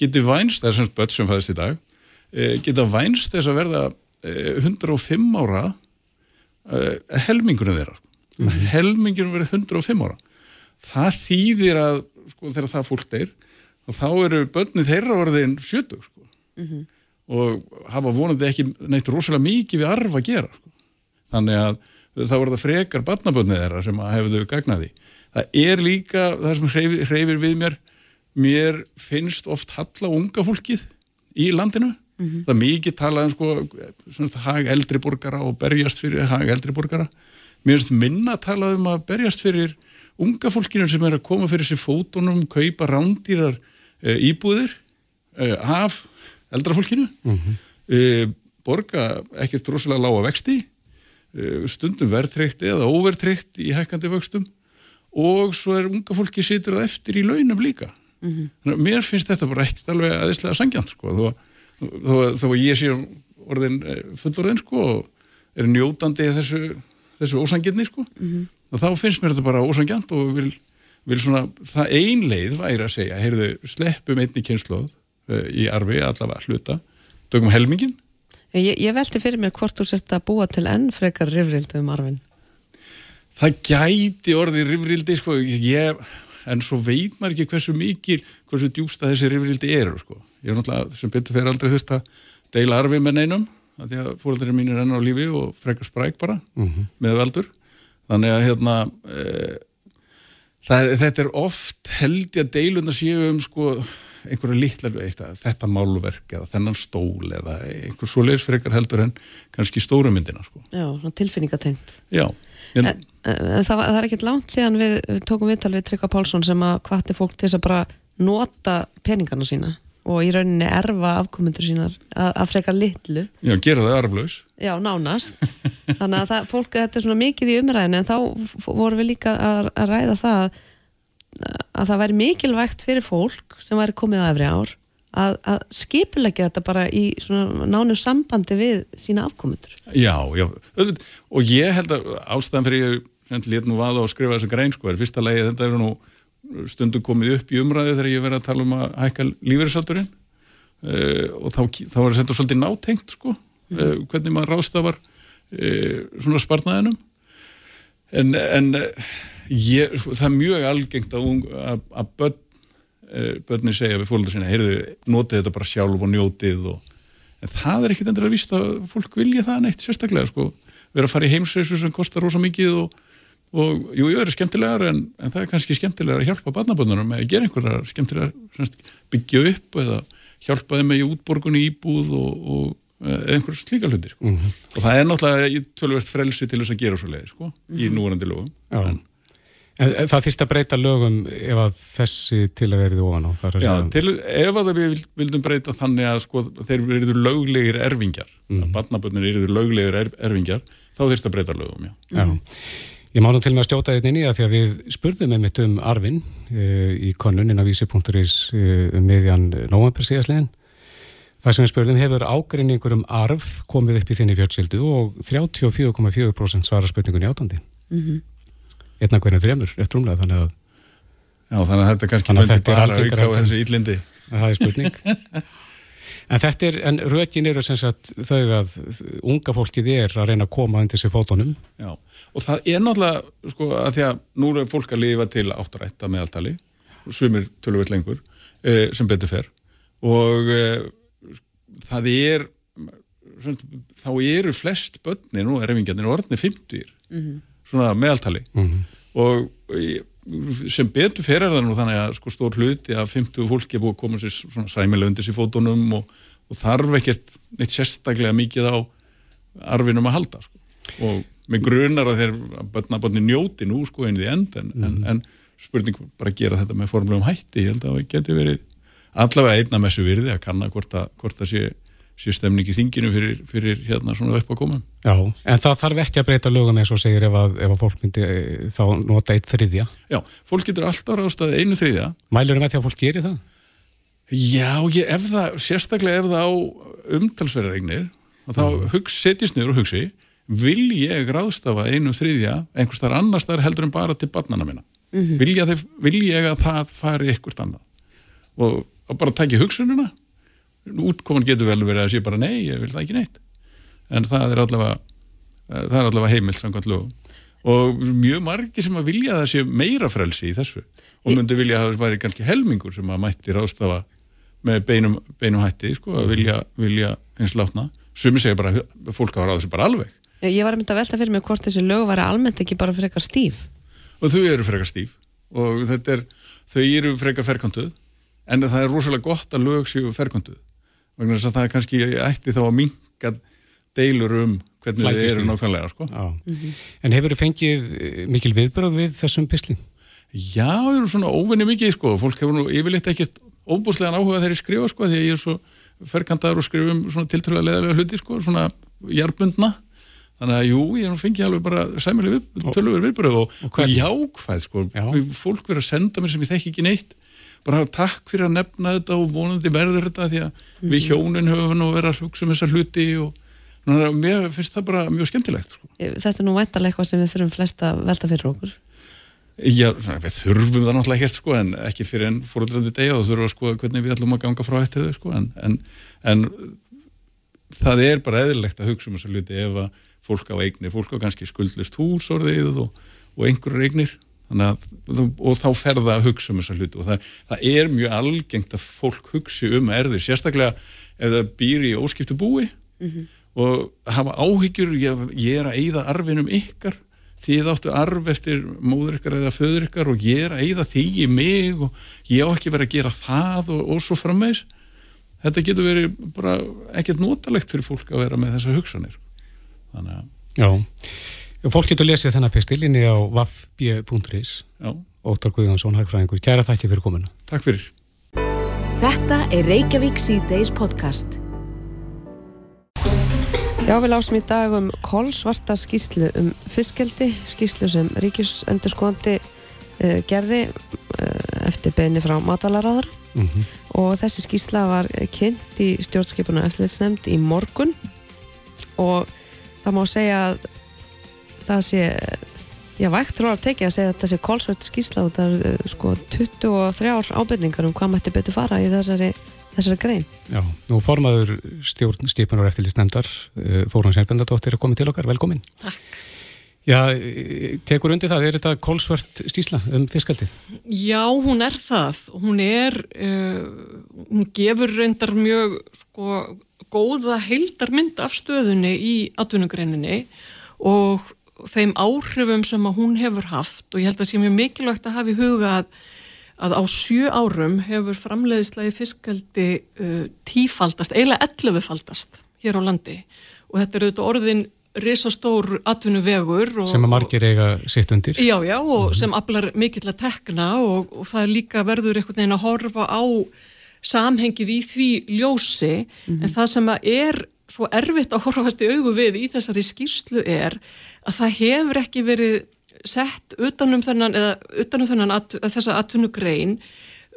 getur vænst, það er semst börn sem fæðast í dag eh, geta vænst þess að verða 105 eh, ára eh, helmingunum þeirra mm -hmm. helmingunum verður 105 ára það þýðir að sko, þegar það fólk er þá eru börnið þeirra orðin 70 sko. mm -hmm. og hafa vonandi ekki neitt rosalega mikið við arfa að gera sko þannig að þá er það frekar barnaböndið þeirra sem hefðu gagnaði. Það er líka það sem hreyfir, hreyfir við mér. Mér finnst oft halla unga fólkið í landinu. Mm -hmm. það er mikið talað um sko, hag eldri borgara og berjast fyrir hag eldri borgara. Mér finnst minna talað um að berjast fyrir unga fólkinu sem er að koma fyrir sér fótunum, kaupa rándýrar e, íbúðir e, af eldra fólkinu. Mm -hmm. e, borga ekkert rosalega lága vexti. Stundum verðtreykt eða óverðtreykt í hækkandi vöxtum og svo er unga fólki situr það eftir í launum líka mm -hmm. mér finnst þetta bara ekkert alveg aðeinslega sangjant sko þó, þó, þó að ég sé orðin eh, fullorðin sko og er njótandi þessu, þessu ósangjantni sko mm -hmm. þá finnst mér þetta bara ósangjant og vil, vil svona það einleið væri að segja heyrðu sleppum einni kynsloð uh, í arfi allavega hluta dögum helmingin Ég, ég velti fyrir mér hvort þú sérst að búa til enn frekar rifrildu um arfin. Það gæti orðið rifrildi, sko, ég, en svo veit maður ekki hversu mikil, hversu djústa þessi rifrildi eru, sko. Ég er náttúrulega, sem betur fyrir aldrei þurft að deila arfi með neinum, því að fóröldurinn mín er enn á lífi og frekar spræk bara, mm -hmm. með veldur. þannig að hérna e, það, þetta er oft held ég að deiluna séu um sko einhverju lítlar þetta málverk eða þennan stól eða einhver svo leisfrekar heldur en kannski stóru myndina sko. Já, tilfinningatengt Já En, en, en það, það er ekkert langt síðan við, við tókum viðtal við Tryggva Pálsson sem að hvati fólk til þess að bara nota peningarna sína og í rauninni erfa afkomundur sínar að, að freka litlu. Já, gera það arflaus. Já, nánast. Þannig að það, fólk, þetta er svona mikið í umræðinu en þá vorum við líka að, að ræða það að það væri mikilvægt fyrir fólk sem væri komið á efri ár að, að skipilegja þetta bara í nánu sambandi við sína afkomundur. Já, já, og ég held að ástæðan fyrir ég létt nú vaða og skrifa þessu grein sko er fyrsta legi þetta er nú stundu komið upp í umræðu þegar ég verið að tala um að hækka lífeyrisalturinn uh, og þá, þá var þetta svolítið nátengt sko, uh, hvernig maður rástafar uh, svona sparnaðinum. En, en ég, það er mjög algengt að, að, að börn börni segja við fólkdur sína, heyrðu, notið þetta bara sjálf og njótið og en það er ekkit endur að vísta að fólk vilja það neitt sérstaklega sko, vera að fara í heimsreysu sem kostar rosa mikið og og jú, jú, eru skemmtilegar en, en það er kannski skemmtilegar að hjálpa barnaböndunum eða gera einhverja skemmtilegar byggja upp eða hjálpa þeim með í útborgunni íbúð og, og einhver slíka hluti sko. mm -hmm. og það er náttúrulega tölvist frelsi til þess að gera svo leiði sko, mm -hmm. í mhm. núvarandi lögum en, það þýrst að breyta lögum ef að þessi til að verið ofan á Já, til, ef að við vildum breyta þannig að sko, þeir verður löglegir erfingjar mm að barnaböndunir verður löglegir er, erfingjar þá þýrst að breyta lögum, já, já. Ég mála til með að stjóta þetta inn í að því að við spurðum einmitt um arfin e, í konun inn á vísi.is e, um miðjan november síðastlegin. Það sem við spurðum hefur ágreiningur um arf komið upp í þinni fjölskyldu og 34,4% svara spurningun í átandi. Mm -hmm. Einna hvernig þremur, eftir umlega þannig að... Já þannig að þetta kannski myndi bara auka á þessu íllindi. Það er spurning. En þetta er, en rökin eru sem sagt þau að unga fólkið er að reyna að koma undir sér fótonum. Já, og það er náttúrulega, sko, að því að nú er fólk að lifa til áttarætt að meðaltali, svumir töluvert lengur, e, sem betur fer, og e, það er, þá eru flest börnin og erfingjarnir orðni 50, mm -hmm. Svona meðaltali, mm -hmm. og sem betur fer er það nú þannig að sko stór hluti að 50 fólki er búið að koma sér svona sæmilega undir sér fótunum og, og þarf ekkert neitt sérstaklega mikið á arfinum að halda sko. og með grunar að þeir börnabotni njóti nú sko einið í end en, mm. en, en spurning bara að gera þetta með formlegum hætti, ég held að það geti verið allavega einna með þessu virði að kanna hvort að, hvort að sé sé stemning í þinginu fyrir, fyrir hérna svona upp að koma. Já, en það þarf ekki að breyta lögum eins og segir ef að, ef að fólk myndi eh, þá nota eitt þriðja. Já, fólk getur alltaf rást að einu þriðja. Mælur það með því að fólk gerir það? Já, ég, ef það, sérstaklega ef það á umtalsverðaregnir þá mm. hugsi, setjast niður og hugsi vil ég ráðstafa einu þriðja einhvers þar annars þar heldur en bara til barnana minna. Mm -hmm. vil, ég, vil ég að það fari ekkert annað og, og bara tækja hugsununa útkoman getur vel verið að sé bara nei, ég vil það ekki neitt. En það er allavega eh, það er allavega heimilt samkvæmt lögum. Og mjög margi sem að vilja að það sé meira frelsi í þessu. Og myndi vilja að það væri kannski helmingur sem að mætti ráðstafa með beinum, beinum hætti sko, að vilja, vilja eins látna. Sem segja bara, fólk á ráðu sem bara alveg. Ég var að mynda að velta fyrir mig hvort þessi lög var almennt ekki bara frekar stíf. Og þau eru frekar stíf. Og er, þau eru frekar ferkantuð. En það er rosalega gott að lög séu ferkantuð vegna þess að það er kannski ætti þá að minga deilur um hvernig þið eru nákvæmlega sko. mm -hmm. En hefur þið fengið eh, mikil viðbröð við þessum pisli? Já, ég er svona óvinni mikið sko, fólk hefur nú yfirleitt ekkert óbúslegan áhuga ég skrifa sko, því að ég er svo ferkandar og skrifum svona tiltrúlega leðalega hluti sko, svona jarbundna þannig að jú, ég fengi alveg bara sæmileg við, tölur viðbröð og, og, jákvæð sko, Já. fólk verður að senda mér sem ég þekki ekki neitt bara takk fyrir að nefna þetta og vonandi verður þetta því að mm. við hjónin höfum nú verið að hugsa um þessa hluti og núna, mér finnst það bara mjög skemmtilegt sko. Þetta er nú væntalega eitthvað sem við þurfum flest að velta fyrir okkur Já, við þurfum það náttúrulega ekkert sko en ekki fyrir enn fóröldrandi deg og þurfum að skoða hvernig við ætlum að ganga frá eftir þau sko en, en, en það er bara eðlilegt að hugsa um þessa hluti ef að fólk á eignir, fólk á kannski skuldlist hús orðið og, og einhverjur eignir Að, og þá ferða að hugsa um þessa hlutu og það, það er mjög algengt að fólk hugsi um erðir, sérstaklega ef það býr í óskiptu búi mm -hmm. og hafa áhyggjur ég, ég er að eigða arfinum ykkar þið áttu arf eftir móður ykkar eða föður ykkar og ég er að eigða því í mig og ég á ekki verið að gera það og, og svo frammeins þetta getur verið bara ekkert notalegt fyrir fólk að vera með þessa hugsanir. Þannig að Já, fólk getur lesið þennan pistilinni á vaff.is Óttar Guðjónsson, hægfræðingur, kæra þætti fyrir komuna. Takk fyrir. Þetta er Reykjavík C-Days podcast. Já, við lásum í dag um kólsvarta skýslu um fiskeldi, skýslu sem ríkisendurskóandi uh, gerði uh, eftir beðni frá matalaráðar mm -hmm. og þessi skýsla var kynnt í stjórnskipunar eftirleitsnefnd í morgun. Og það má segja að það sé já, vægt tróðar tekið að segja að þetta sé kólsvart skýsla og það er sko 23 ábyrningar um hvað mætti betur fara í þessari þessari grein. Já, nú formaður stjórnskipunar eftirlýstnefndar eh, Þóran Sérbendatóttir er komið til okkar, velkomin. Takk. Já, tekur undir það, er þetta kólsvart stísla um fiskaldið? Já, hún er það. Hún er, uh, hún gefur reyndar mjög sko góða heildarmynd af stöðunni í atvinnugreininni og þeim áhrifum sem að hún hefur haft og ég held að sé mjög mikilvægt að hafa í huga að að á sjö árum hefur framleiðislega í fiskaldi uh, tífaldast, eiginlega ellöfufaldast hér á landi og þetta er auðvitað orðin risastór atvinnuvegur. Sem að margir eiga sitt undir. Já, já, og mm -hmm. sem aflar mikill að tekna og, og það er líka verður einhvern veginn að horfa á samhengið í því ljósi, mm -hmm. en það sem að er svo erfitt að horfast í augu við í þessari skýrslu er að það hefur ekki verið sett utanum þennan, utanum þennan at, þessa atvinnugrein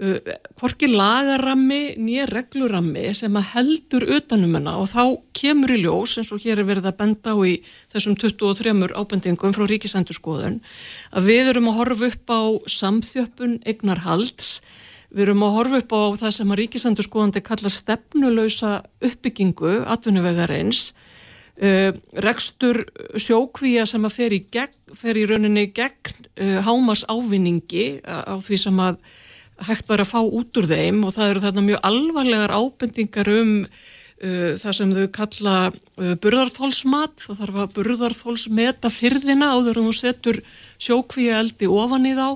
uh, hvorki lagarammi nýja reglurammi sem að heldur utanum hennar og þá kemur í ljós eins og hér er verið að benda á í þessum 23 ábendingum frá ríkisendurskoðun að við erum að horfa upp á samþjöppun eignarhalds Við erum að horfa upp á það sem að ríkisendurskoðandi kalla stefnulöysa uppbyggingu atvinnuvegarins Uh, rekstur sjókvíja sem að fer í, gegn, fer í rauninni gegn uh, hámas ávinningi á því sem að hægt var að fá út úr þeim og það eru þarna mjög alvarlegar ábendingar um uh, það sem þau kalla burðarþólsmat, það þarf að burðarþólsmeta fyrðina áður en þú setur sjókvíja eldi ofan í þá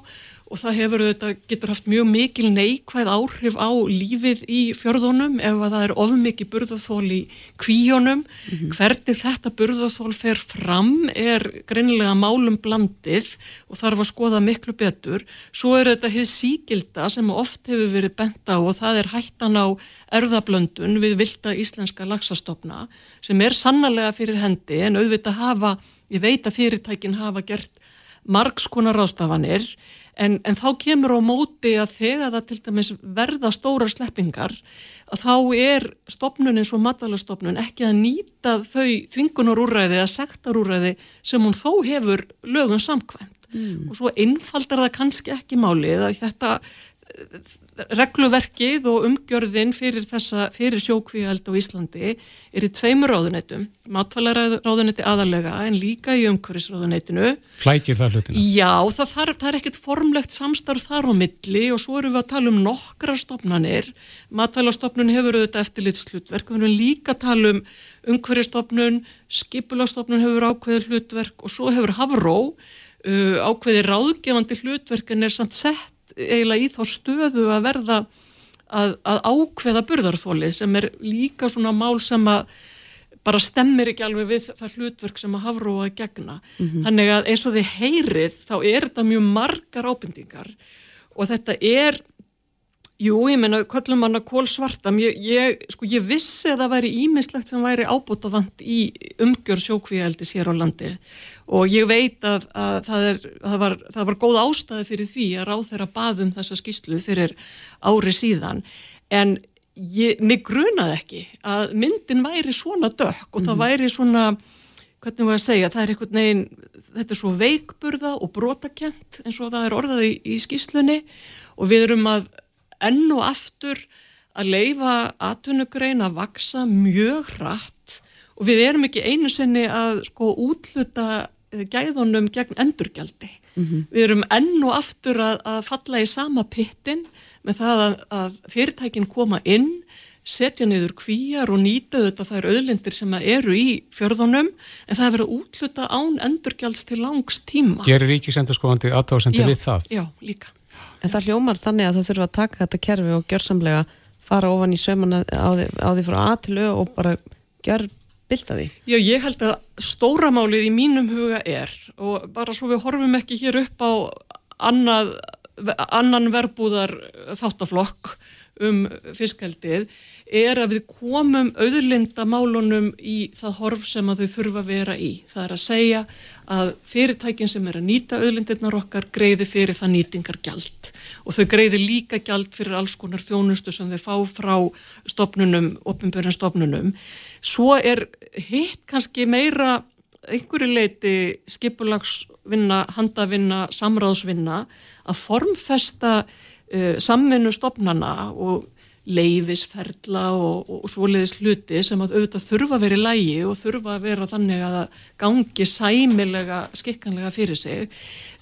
og það hefur þetta getur haft mjög mikil neikvæð áhrif á lífið í fjörðunum ef að það er ofmikið burðarþól í kvíjónum. Mm -hmm. Hvernig þetta burðarþól fer fram er greinilega málum blandið og þarf að skoða miklu betur. Svo er þetta hið síkilda sem oft hefur verið bent á og það er hættan á erðablöndun við vilda íslenska lagsastofna sem er sannlega fyrir hendi en auðvitað hafa, ég veit að fyrirtækin hafa gert margskonar rástafanir En, en þá kemur á móti að þegar það til dæmis verða stóra sleppingar að þá er stopnun eins og matvalastofnun ekki að nýta þau þvingunarúræði eða sektarúræði sem hún þó hefur lögum samkvæmt. Mm. Og svo einfaldar það kannski ekki málið að þetta regluverkið og umgjörðin fyrir, þessa, fyrir sjókvíald á Íslandi er í tveimur ráðuneytum. Matvælaráðuneyti aðalega en líka í umhverfisráðuneytinu. Flækir það hlutina? Já, það, þarf, það er ekkert formlegt samstarf þar á milli og svo erum við að tala um nokkra stopnanir matvælastofnun hefur auðvitað eftirlitslutverk við erum líka að tala um umhverfistofnun skipulastofnun hefur ákveðið hlutverk og svo hefur Havró uh, ákveðið ráðgefandi hlutverk en er samt sett eiginlega í þá stöðu að verða að, að ákveða burðarþólið sem er líka svona mál sem að bara stemmir ekki alveg við það hlutverk sem að hafróa gegna. Mm -hmm. Þannig að eins og þið heyrið þá er þetta mjög margar ábendingar og þetta er Jú, ég menna, kvöllum manna kól svarta, ég, ég, sko, ég vissi að það væri ímislegt sem væri ábútafant í umgjör sjókvíaldis hér á landi og ég veit að, að, það, er, að það, var, það var góð ástæði fyrir því að ráð þeirra baðum þessa skýslu fyrir ári síðan, en ég, mig grunaði ekki að myndin væri svona dökk og mm. það mhm. væri svona, hvernig var að segja, það er einhvern veginn, þetta er svo veikburða og brotakent eins og það er orðað í, í skýslunni og við erum að enn og aftur að leifa atvinnugrein að vaksa mjög hratt og við erum ekki einu sinni að sko útluta eh, gæðunum gegn endurgjaldi. Mm -hmm. Við erum enn og aftur að, að falla í sama pittin með það að, að fyrirtækin koma inn, setja niður kvíjar og nýta þetta þær auðlindir sem eru í fjörðunum en það er verið að útluta án endurgjalds til langs tíma. Gerir ríkisendurskóðandi aðtáðsendur við það? Já, líka. En það hljómar þannig að það þurfa að taka þetta kerfi og gjörsamlega fara ofan í sömuna á því, á því frá A til Ö og bara gjör bylta því. Já, ég held að stóramálið í mínum huga er og bara svo við horfum ekki hér upp á annað, annan verbúðar þáttaflokk um fiskaldið er að við komum auðlindamálunum í það horf sem að þau þurfa að vera í. Það er að segja að fyrirtækin sem er að nýta auðlindirnar okkar greiði fyrir það nýtingar gjald og þau greiði líka gjald fyrir alls konar þjónustu sem þau fá frá stopnunum, opinbjörnum stopnunum. Svo er hitt kannski meira einhverju leiti skipulagsvinna, handavinna, samráðsvinna að formfesta uh, samvinnu stopnana og leifisferla og, og svoleiðis hluti sem að auðvitað þurfa að vera í lægi og þurfa að vera þannig að gangi sæmilega, skikkanlega fyrir sig.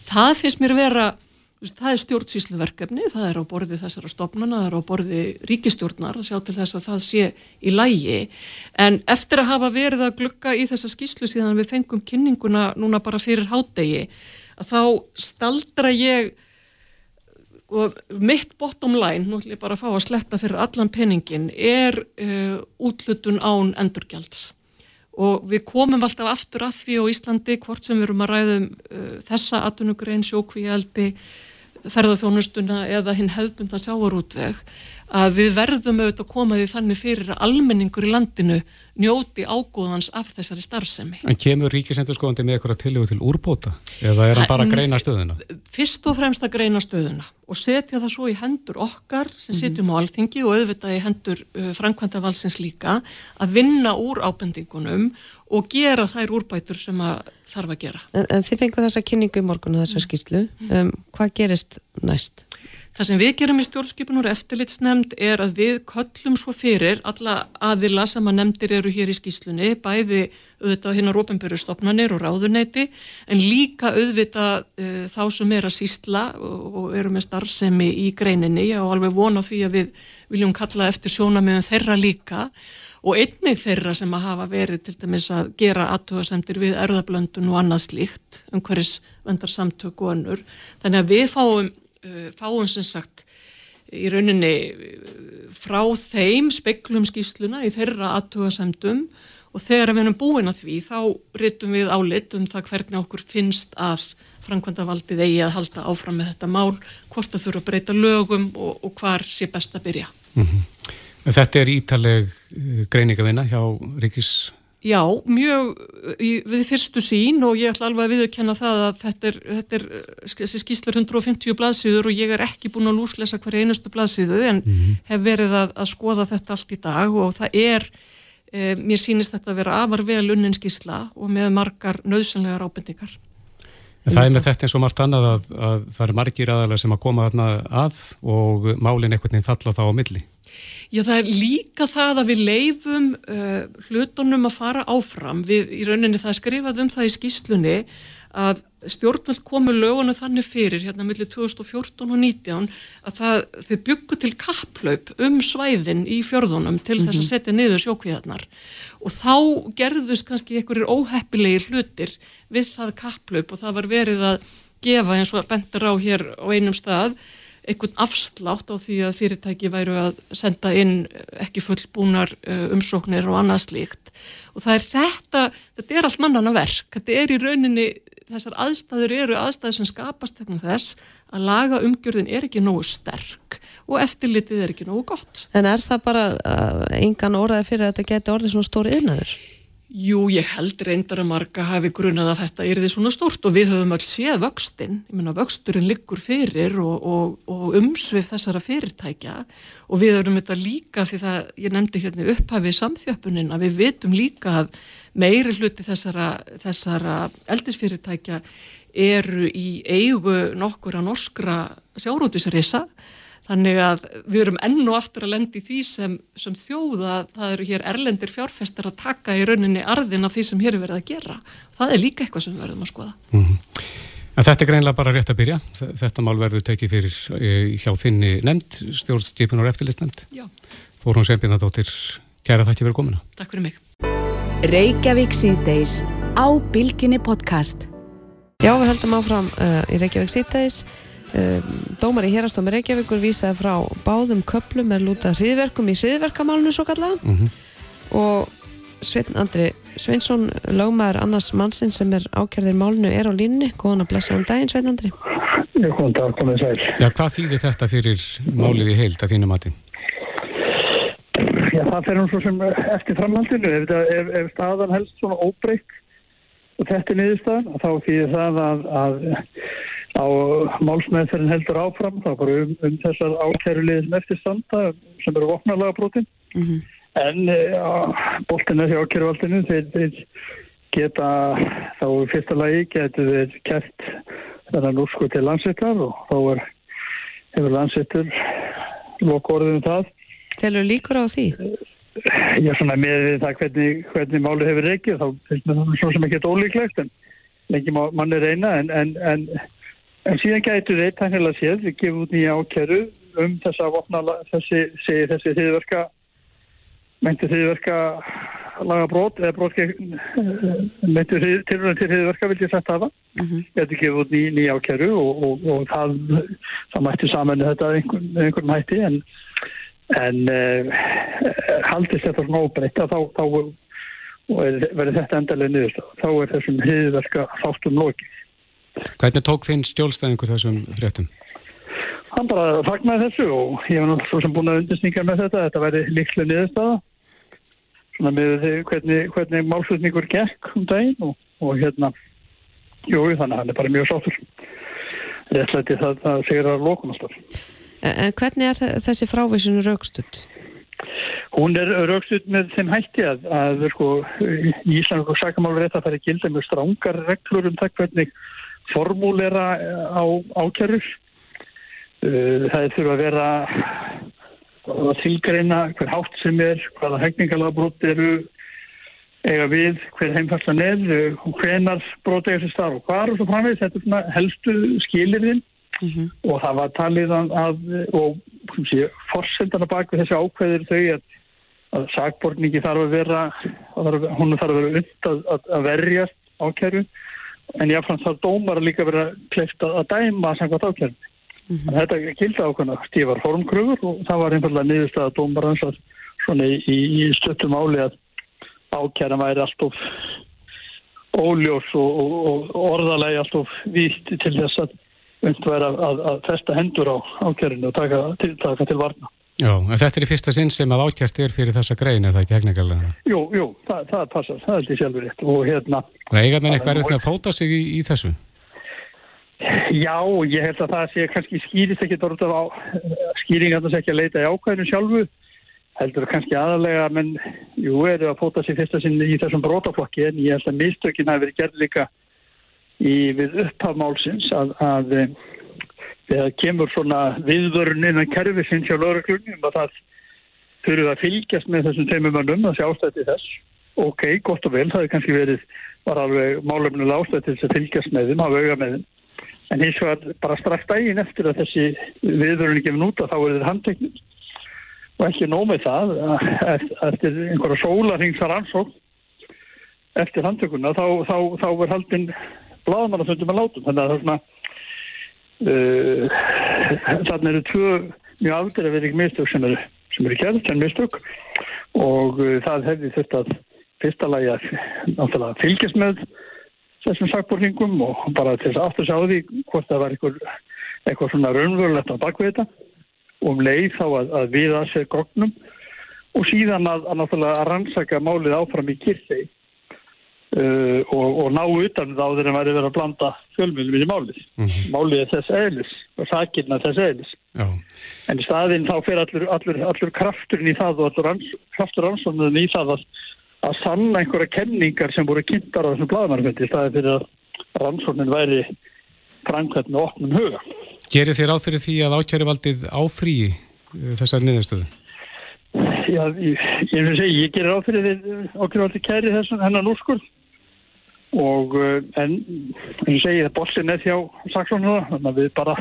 Það finnst mér vera, það er stjórnsýsluverkefni, það er á borði þessara stopnana, það er á borði ríkistjórnar að sjá til þess að það sé í lægi. En eftir að hafa verið að glukka í þessa skýslu síðan við fengum kynninguna núna bara fyrir hádegi, að þá staldra ég og mitt bottom line, nú ætlum ég bara að fá að sletta fyrir allan peningin, er uh, útlutun án endurgjalds og við komum alltaf aftur að því á Íslandi hvort sem við erum að ræðum uh, þessa atvinnugrein, sjókvíaldi, ferðarþjónustuna eða hinn hefðbunda sjáarútveg að við verðum auðvitað að koma því þannig fyrir að almenningur í landinu njóti ágóðans af þessari starfsemi. En kemur ríkisendurskóðandi með eitthvað tilögu til úrbóta eða er hann bara að greina stöðuna? Fyrst og fremst að greina stöðuna og setja það svo í hendur okkar sem mhm. sitjum á alþingi og auðvitað í hendur uh, framkvæmda valsins líka að vinna úr ábendingunum og gera þær úrbætur sem að þarf að gera. En, en þið fengu þessa kynningu í morgun og þessa skýslu. Um, hvað gerist næst? Það sem við gerum í stjórnskipun og eftirlitsnemnd er að við köllum svo fyrir alla aðila sem að nefndir eru hér í skýslunni, bæði auðvitað hinnar ofinbjörnstofnanir og ráðuneyti, en líka auðvitað uh, þá sem er að sísla og, og eru með starfsemi í greininni og alveg vona því að við viljum kalla eftir sjónamiðan þeirra líka og einnig þeirra sem að hafa verið til dæmis að gera aðtöðasemtir við erðablöndun og annað slíkt, um hverjus vendar samtök og önnur. Þannig að við fáum fáum sem sagt í rauninni uh, frá þeim speklum skýsluna í þeirra aðtugasemdum og þegar við erum búin að því þá ryttum við álit um það hvernig okkur finnst að framkvæmdavaldið eigi að halda áfram með þetta mál, hvort það þurfa að breyta lögum og, og hvar sé best að byrja. Mm -hmm. Þetta er ítaleg greiningavinna hjá Ríkis Já, mjög við fyrstu sín og ég ætla alveg að viðurkenna það að þetta er, þetta er skýslar 150 blaðsíður og ég er ekki búin að lúslesa hverja einustu blaðsíðu en mm -hmm. hef verið að, að skoða þetta allt í dag og það er, e, mér sínist þetta að vera afar vel unnin skýsla og með margar nöðsynlegar ábendingar. En það er með þetta eins og margt annað að, að það er margir aðalega sem að koma að og málinn einhvern veginn falla þá á milli. Já, það er líka það að við leifum uh, hlutunum að fara áfram. Við í rauninni það skrifaðum það í skýslunni að stjórnvöld komu lögunu þannig fyrir hérna millir 2014 og 2019 að það, þau byggu til kapplaup um svæðin í fjörðunum til þess að mhm. setja niður sjókvíðarnar og þá gerðust kannski einhverjir óheppilegir hlutir við það kapplaup og það var verið að gefa eins og bendur á hér á einum stað einhvern afslátt á því að fyrirtæki væru að senda inn ekki fullbúnar eh, umsóknir og annað slíkt og það er þetta, þetta er allt mannana verk, þetta er í rauninni þessar aðstæður eru aðstæður sem skapast þegar þess að laga umgjörðin er ekki nógu sterk og eftirlitið er ekki nógu gott. En er það bara uh, engan orðaði fyrir að þetta geti orðið svona stóri yfirnaður? Jú, ég held reyndar að marga hafi grunað að þetta er því svona stort og við höfum alls séð vöxtinn, ég menna vöxturinn liggur fyrir og, og, og umsvið þessara fyrirtækja. Og við höfum þetta líka því það, ég nefndi hérna upphafið samþjöppunin að við vitum líka að meiri hluti þessara, þessara eldisfyrirtækja eru í eigu nokkur að norskra sjárútisreisa Þannig að við erum enn og aftur að lendi því sem, sem þjóða það eru hér erlendir fjárfestar að taka í rauninni arðin af því sem hér er verið að gera. Það er líka eitthvað sem við verðum að skoða. Mm -hmm. En þetta er greinlega bara rétt að byrja. Þetta mál verður tekið fyrir eh, hjá þinni nefnd, stjórnstipun og eftirlistnefnd. Já. Þórun Sembjörnadóttir, kæra þakki fyrir komina. Takk fyrir mig. Reykjavík síðdeis á Bilginni podcast. Já, við höldum áfram uh, í Reykjavík síðdeis. Uh, dómar í hérastómi Reykjavíkur vísaði frá báðum köplum er lútað hriðverkum í hriðverkamálunu svo kallaða mm -hmm. og Svein Andri Sveinsson, lögmaður annars mannsinn sem er ákjörðir málnu er á línni. Góðan að blessa um daginn, Svein Andri. Já, góðan dag, komið sæl. Já, hvað þýðir þetta fyrir málið í heild að þínu mati? Já, það fer hún svo sem eftir framhaldinu. Ef, ef, ef staðan helst svona óbreykt og þetta er niðurstaðan, þá þýðir það að, að á málsmeðferðin heldur áfram, þá bara um, um þessar ákjærulegið sem eftir standa sem eru vopnarlega brotin. Mm -hmm. En ja, boltina hjá kjörvaldinu, þeir, þeir geta þá fyrsta lagi getur þeir kæft þennan úrsku til landsettar og þá er, hefur landsettur loku orðinu um það. Telur líkur á því? Já, svona með það hvernig, hvernig málu hefur reykið, þá finnst mér það svo sem ekki ólíklegt en lengi mann er reyna en, en, en, en síðan getur þeir tannilega séð, við gefum út nýja ákjæru um þessa vopna, þessi, þessi, þessi þriðverka meinti þriðverka laga brot eða brot meinti tilröðin til þriðverka vil ég setja það mm -hmm. þetta gefur út ný, ný ákjæru og, og, og það, það mætti saman þetta einhvern, einhvern hætti en, en uh, haldist þetta svona óbreytt þá, þá verður þetta endalega niður þá er þessum þriðverka þáttum loki Hvernig tók þinn stjólstæðingu þessum fréttum? Hann bara fagnaði þessu og ég var náttúrulega sem búin að undirsninga með þetta þetta væri líklega niðurstaða svona með því hvernig, hvernig málflutningur gekk um daginn og, og hérna, jú þannig að hann er bara mjög sáttur réttlæti það, það segir að lókunastar En hvernig er þessi frávísinu raukstutt? Hún er raukstutt með þeim hætti að, að sko, í Ísland og sakamálur rétt að það er gilda með strángar reglur um það hvernig formúlera á ákjærur uh, það þurfa að vera að tilgreina hver hátt sem er, hvaða hægningalagbrot eru eiga við, hver heimfærslan er, hvenar brot eiga sér starf og hvar og svo framvegð, þetta er svona helstu skilirinn mm -hmm. og það var talið að, og sé, forsendana bak við þessi ákveðir þau að, að sagbortningi þarf að vera, að hún þarf að vera und að, að verjast ákjæru en jáfnframt þarf dómar að líka vera kleift að dæma samkvæmt ákjæru. Mm -hmm. Þetta kildi ákveðna stífar formkröfur og það var einfallega niðurstað að dómarans að svona í, í stöttum áli að ákjæra væri alltof óljós og, og, og orðalegi alltof víst til þess að unnt væri að, að, að festa hendur á ákjærinu og taka til, taka til varna. Já, en þetta er í fyrsta sinn sem að ákjært er fyrir þessa grein, er það ekki hegningarlega? Jú, jú, það, það passar, það er því sjálfur rétt og hérna... Það er eitthvað eitthvað erfitt að fóta sig í, í þessu? Já, ég held að það sé kannski skýrist ekki dórtaf á skýringarnas ekki að leita í ákvæðinu sjálfu heldur kannski aðalega menn, jú, eru að fóta sér fyrsta sinn í þessum brótaflokki en ég held að mistökin hafi verið gerð líka í við upphafmálsins að, að þegar kemur svona viðvörun innan kerfi sinns hjá lögreglunum að það þurfuð að fylgjast með þessum teimumönnum að sjálfstætti þess. Ok, gott og vel, það hefur kannski verið var alveg málefnilega ástætti þess að fylgjast með þeim, hafa auga með þeim. En hins vegar bara strax dægin eftir að þessi viðvörunni gefur út að þá er þetta handteknum og ekki nómið það eftir einhverja sólarhingsar ansók eftir handtökunna þá, þá, þá er haldinn bláðmannaföndum að látum. Þannig að það er svona þannig eru tvö mjög aftur að vera ekki mistök sem eru, eru kjært en mistök. Og uh, það hefði þetta fyrsta lagi að fylgjast með þessum sakborningum og bara til þess aftur sjá því hvort það var eitthvað, eitthvað svona raunverulegt á bakvið þetta. Og um leið þá að, að við að segja gognum og síðan að, að náttúrulega að rannsaka málið áfram í kyrþei uh, og, og ná utan þá þegar það væri verið að blanda fjölmjölum í málið. Mm -hmm. Málið er þess eðlis og sakirna þess eðlis. Já. En í staðinn þá fer allur, allur, allur krafturinn í það og allur ranns, kraftur rannsóknuðin í það að að sanna einhverja kenningar sem voru kynntar á þessum bladamarfendi í staði fyrir að rannsóknin væri framkvæmt með opnum huga. Gerir þér áfyrir því að ákjæruvaldið áfríi uh, þessar niðurstöðu? Já, ég, ég, ég, ég gerir áfyrir því ákjæruvaldið kæri þessan hennan úrskurð og uh, en og segi það bossin er hjá saksónu þannig að við bara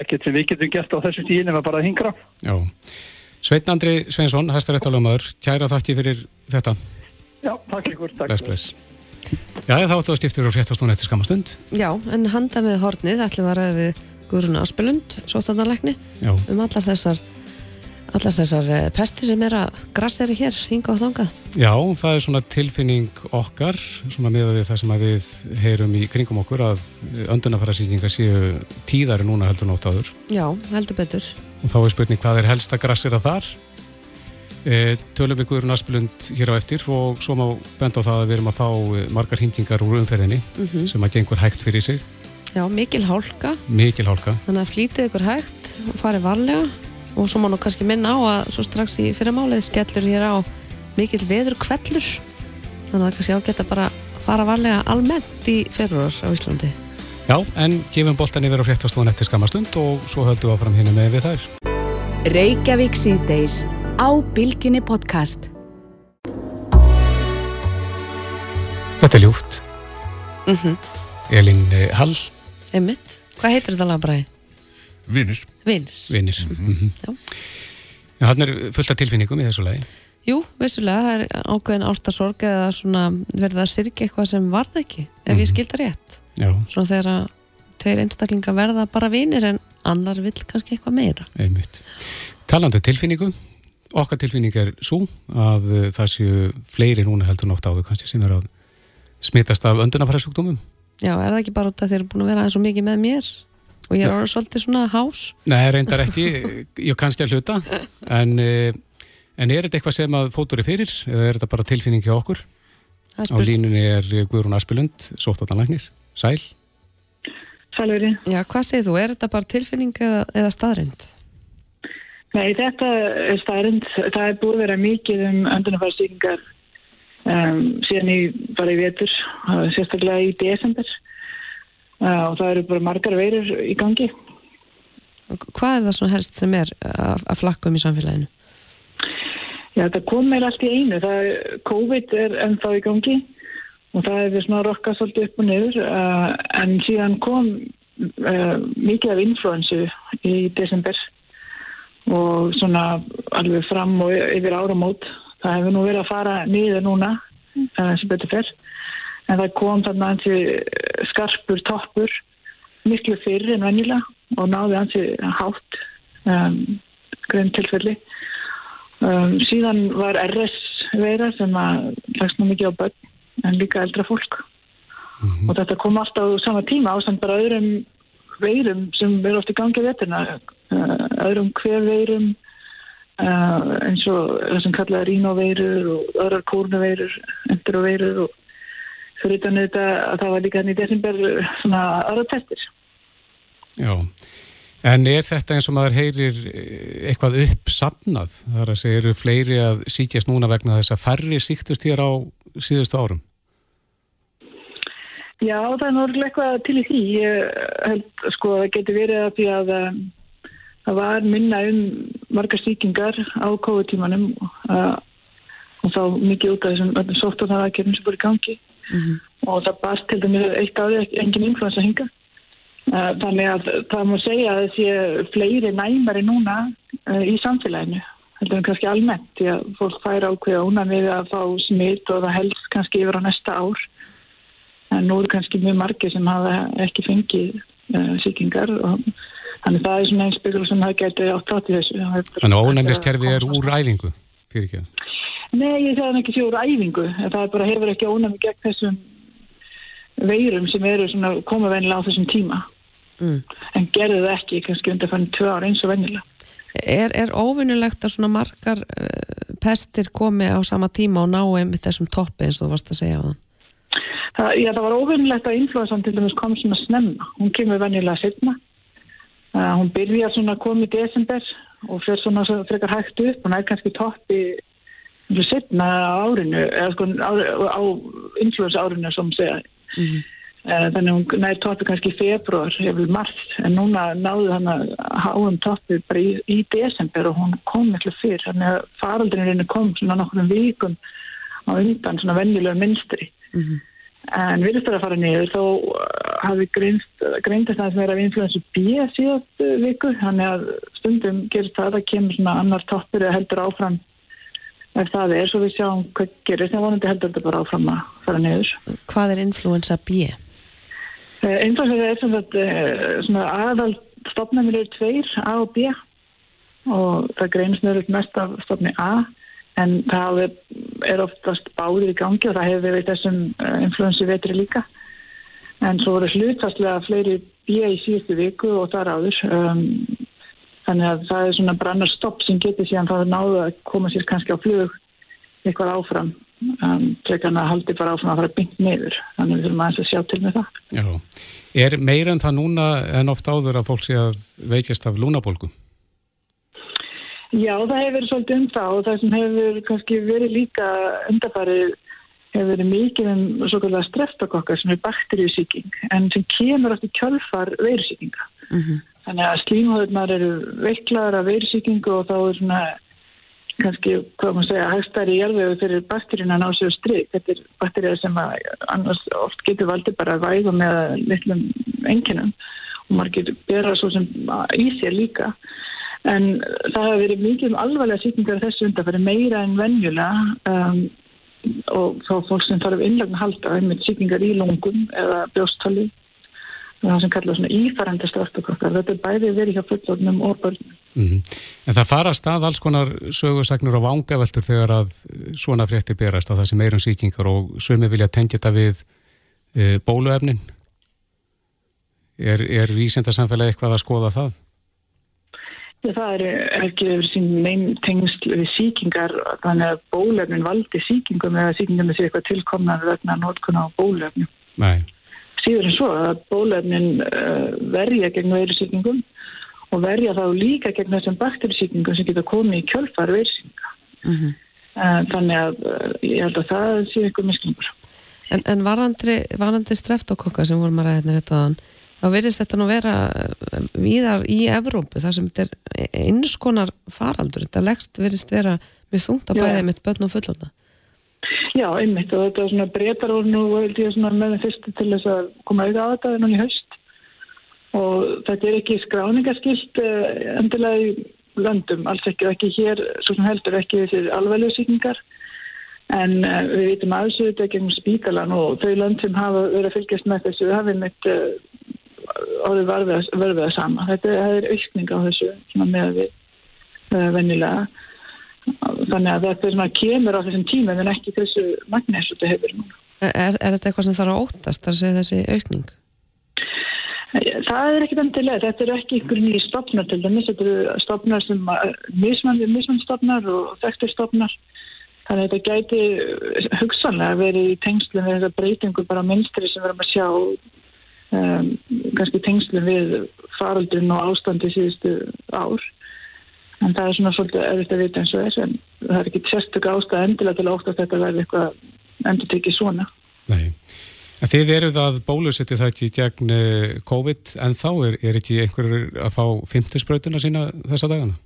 ekkert sem við getum gert á þessu tíin en við bara hingra. Já, Sveitn Andri Sveinsson, hæstaréttalögumöður kæra þakki fyrir þetta. Já, takk ykkur Bless, bless. Já, þá ættu að stifta fyrir fréttastún eftir skamastund Já, en handa með hornið ætlum við að ræða við Guðrún Aspelund, sótanarleikni um allar þessar allar þessar eh, pesti sem er að grasseri hér, hinga og þanga. Já, það er svona tilfinning okkar, svona með við það sem við heyrum í kringum okkur að öndunafæra síkingar séu tíðari núna heldur nótt áður. Já, heldur betur. Og þá er spurning hvað er helsta grassera þar? E, tölum við Guðrún Aspelund hér á eftir og svo má benda á það að við erum að fá e, margar hingingar úr umferðinni mm -hmm. sem að gengur hægt fyrir sig. Já, mikil hálka. Mikil hálka. Þannig að flítið ykkur hægt og farið varlega og svo má nú kannski minna á að svo strax í fyrirmálið skellur hér á mikil veður kvellur þannig að kannski ágætt að bara fara varlega almennt í februar á Íslandi. Já, en gefum boltan yfir á fréttastofun eftir skamastund og svo höldum við áfram hérna með við þær. Reykjavík síðdeis á Bilginni podcast. Þetta er ljúft. Mm -hmm. Elin Hall. Emmitt, hvað heitur þetta lagbræði? Vinnir. Vinnir. Vinnir. Mm -hmm. Já. Já, hann er fullt af tilfinningum í þessu lagi. Jú, vissulega, það er ákveðin ástasorg eða svona verða að sirkja eitthvað sem varð ekki, ef mm. ég mhm. skilta rétt. Já. Svona þegar að tveir einstaklingar verða bara vinnir en annar vill kannski eitthvað meira. Einmitt. Talandu um tilfinningum, okkar tilfinning er svo að uh, það séu fleiri núna heldur nótt áður kannski sem er að smittast af öndunafræðsugdómum. Já, er það ekki bara út af þeir eru búin að vera eins og mikið með mér? Og ég er orðið svolítið svona hás. Nei, reyndar ekki, ég kannski að hluta. En, eh, en er þetta eitthvað sem að fótur er fyrir? Eða er þetta bara tilfinning hjá okkur? Á línunni er Guðrún Aspilund sóttatanlagnir, Sæl. Sælveri Já, hvað segir þú, er þetta bara tilfinning eða, eða staðrind? Nei, þetta er staðrind það er búið að vera mikið um öndunarfærstíkingar um, síðan í bara í vetur sérstaklega í desember og það eru bara margar veirur í gangi. Hvað er það svona helst sem er að, að flakka um í samfélaginu? Já, það kom meira allt í einu. Það, COVID er ennþá í gangi og það hefur svona rokkað svolítið upp og niður uh, en síðan kom uh, mikið af influensu í desember og svona alveg fram og yfir áramót. Það hefur nú verið að fara niður núna sem betur fyrr en það kom þarna hansi skarpur toppur miklu fyrir en vennilega og náði hansi hátt um, grein tilfelli um, síðan var RS veira sem að lagst nú mikið á börn en líka eldra fólk. Mm -hmm. og þetta kom alltaf á sama tíma á samt bara öðrum veirum sem verður oft í gangi vetturna uh, öðrum hver veirum uh, eins og það sem kallaði rínoveirur og öðrar kórnuveirur enduroveirur og fyrir utan þetta að það var líka hann í desember svona aðra testir. Já, en er þetta eins og maður heyrir eh, eitthvað uppsapnað? Það er að segja, eru fleiri að sítjast núna vegna þess að færri síktust hér á síðustu árum? Já, það er náttúrulega eitthvað til í því. Ég held sko að það getur verið að því að eh, það var minna um margar síkingar á COVID-tímanum og, og þá mikið út af þessum sóttarnaðakerfum sem voru í gangi mm -hmm. og það barst til dæmis eitt árið engin influensa hinga uh, þannig að það má segja að sé fleiri næmari núna uh, í samfélaginu heldur en kannski almennt því að fólk fær ákveða úna við að fá smitt og það helst kannski yfir á næsta ár. En nú eru kannski mjög margi sem hafa ekki fengið uh, síkingar og þannig það er svona einn spekul sem það getur átt átt í þessu. Þannig að ónæmiskerfið er úr æfingu fyrir ekki það Nei, ég segði ekki sjóður æfingu, en það bara hefur ekki ónæmi gegn þessum veirum sem eru koma vennilega á þessum tíma. Mm. En gerði það ekki, kannski undir fann tvö ára eins og vennilega. Er, er óvinnulegt að svona margar uh, pestir komi á sama tíma og ná einmitt þessum toppi eins og þú varst að segja á þann? Það, já, það var óvinnulegt að influensan til dæmis kom svona snemma. Hún kemur vennilega setna. Uh, hún byrja svona koma í desember og fyrir svona frekar hægt upp. Hún er kannski toppi setna árinu eða sko á, á influensa árinu sem segja. Mm -hmm. þannig hún næri toppi kannski februar hefur margt. En núna náðu hann að háum toppi bara í, í desember og hún kom eitthvað fyrr. Þannig að faraldrininu kom svona nokkur vikum á undan svona vennilega minstri mm -hmm. en virðist það að fara niður. Þó hafi greindast aðeins meira af influensu B síðast viku. Þannig að stundum gerist það að það kemur svona annar toppur eða heldur áfram ef það er, svo við sjáum hvað gerist. En vonandi heldur þetta bara áfram að fara niður. Hvað er influensa B? Influensa er svona, svona aðal stopnæmið eru tveir, A og B. Og það greinist nöður mest af stopni A. En það er oftast báðir í gangi og það hefur verið þessum eh, influensu vetri líka. En svo voru hlutastlega fleiri B í síðustu viku og þar áður. Um, þannig að það er svona brannar stopp sem getur síðan þá náðu að koma sér kannski á flug eitthvað áfram um, trekan að haldi bara áfram að fara byggt neyður þannig að við þurfum aðeins að sjá til með það Já. Er meira en það núna en oft áður að fólk sé að veikjast af lúnabolgu? Já, það hefur verið svolítið um það og það sem hefur kannski verið líka undarfarið hefur verið mikið um svo kallega streftakokkar sem er bakteríusíking en sem kemur átt í kjölfar veirusíkinga. Mm -hmm. Þannig að slímhóðunar eru veiklaðar af veirusíkingu og þá er svona kannski, hvað maður segja, hægstæri hjálfvegu fyrir bakteríuna ná sér stryk. Þetta er bakteríða sem annars oft getur valdið bara að væða með litlum enginum og maður getur bera svo sem í sér líka en það hefur verið mikið um alvarlega sýkningar þessu undarfæri meira en venjulega um, og þá fólk sem þarf innlagn halda með sýkningar í lungum eða bjósttali það sem kallar svona ífærandi straftokokkar þetta er bæðið verið hjá fullornum og börnum mm -hmm. En það fara stað alls konar sögursagnur og vangaveltur þegar að svona frétti berast að það sem eirum sýkingar og sögum vilja tengja þetta við e, bóluefnin er, er vísendarsamfélagi eitthvað að skoða það? Það er ekki yfir sín neinn tengsl við síkingar þannig að bólefnin valdi síkingum eða síkingum er sér eitthvað tilkomnar vegna nótkuna á bólefnum. Nei. Síður en svo að bólefnin uh, verja gegn veirusíkingum og verja þá líka gegn þessum bakterísíkingum sem geta komið í kjölfar veirusíkinga. Mm -hmm. uh, þannig að uh, ég held að það sé eitthvað misklingur. En, en varðandi, streftókokka sem vorum að ræða hérna þetta aðan þá verðist þetta nú vera eh, víðar í Evrópu þar sem þetta er eins konar faraldur þetta leggst verðist vera með þungt að bæði með börn og fullóta Já, einmitt og þetta er svona breytar og nú held ég svona með það fyrstu til þess að koma auðvitað á þetta núna í haust og þetta er ekki skráningaskilt eh, endilega í löndum, alls ekki og ekki hér, svo sem heldur ekki þessi alveglega síkningar en uh, við vitum aðsöðu þetta gegn spítalan og þau lönd sem hafa verið að fylgjast með þessu hafið mitt uh, orðið verðið að sama. Þetta er aukning á þessu með við vennilega. Þannig að þetta er svona kemur á þessum tíma en ekki þessu magnis þetta hefur núna. Er, er þetta eitthvað sem þarf að óttast að segja þessi aukning? Það er ekkit endilega. Þetta er ekki ykkur nýjir stopnar til dæmis. Þetta eru stopnar sem mismannstopnar og þekkturstopnar. Þannig að þetta gæti hugsanlega verið í tengslu með þessa breytingu bara minnstri sem við erum að sjá um, kannski tengslu við faraldrin og ástandi síðustu ár en það er svona svolítið erfitt að vita eins og þess en það er ekki sérstök ástæð endilega til að óttast þetta verði eitthvað endur tekið svona. Nei, en þið eruð að bólusetti það ekki gegn eh, COVID en þá er, er ekki einhverjur að fá fymtisbröðuna sína þessa dagana?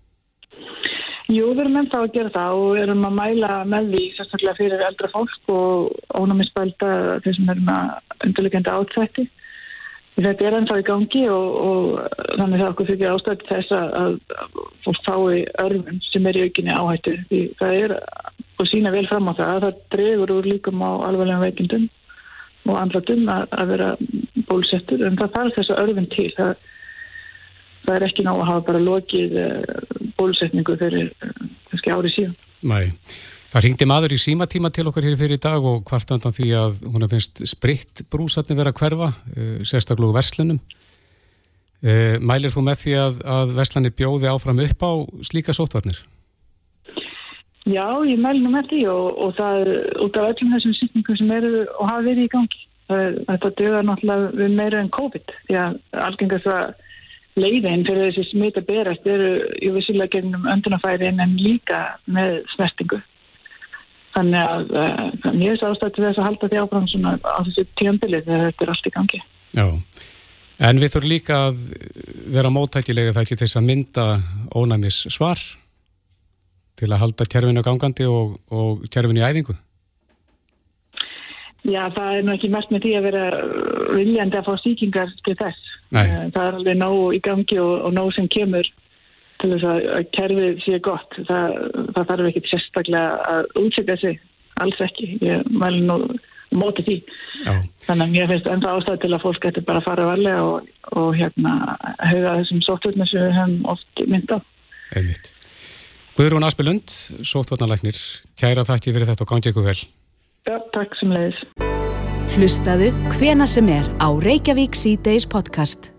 Jú, við erum ennþá að gera það og erum að mæla með því sérstaklega fyrir eldra fólk og ónámiðspælda þeir sem erum að undirlegjandi átþætti Þetta er ennþá í gangi og, og þannig að okkur fyrir ástæði þess að fólk fái örfum sem er í aukinni áhættu. Því það er að sína vel fram á það að það dregur úr líkum á alveglega veikindum og andlatum að, að vera bólusettur en það þarf þess að örfum til. Það, það er ekki ná að hafa bara lokið eh, bólusetningu fyrir eh, kannski árið síðan. Nei. Það ringdi maður í símatíma til okkar hér fyrir dag og hvart andan því að hún finnst spritt brúsatni vera að hverfa, uh, sérstaklega verslunum. Uh, mælir þú með því að, að verslunni bjóði áfram upp á slíka sótvarnir? Já, ég mæli nú með því og, og það út af öllum þessum sýtningum sem eru og hafa verið í gangi. Þetta dögar náttúrulega við meira en COVID því að algengast að leiðin fyrir þessi smita berast eru í vissilega gegnum öndunafæri en líka með snertingu. Þannig að uh, mér er ástæðið þess að halda því áfram svona á þessu tíanbilið þegar þetta er allt í gangi. Já, en við þurfum líka að vera móttækilega það ekki til þess að mynda ónæmis svar til að halda kjærfinu gangandi og, og kjærfinu í æfingu. Já, það er nú ekki mest með því að vera viljandi að fá síkingar til þess. Nei. Eh, Það er alveg nóg í gangi og, og nóg sem kemur til þess að, að kerfið sé gott. Það, það þarf ekki sérstaklega að útsetja sig, alls ekki. Ég mælu nú móti því. Já. Þannig að mér finnst enda ástæð til að fólk getur bara að fara varlega og, og hérna hauga þessum sótturna sem við höfum oft mynd á. Einmitt. Guðrún Aspelund, sóttvarnalæknir, kæra þætti fyrir þetta og gangi ykkur vel. Já, takk sem leiðis. Hlustaðu hvena sem er á Reykjavík C-Days podcast.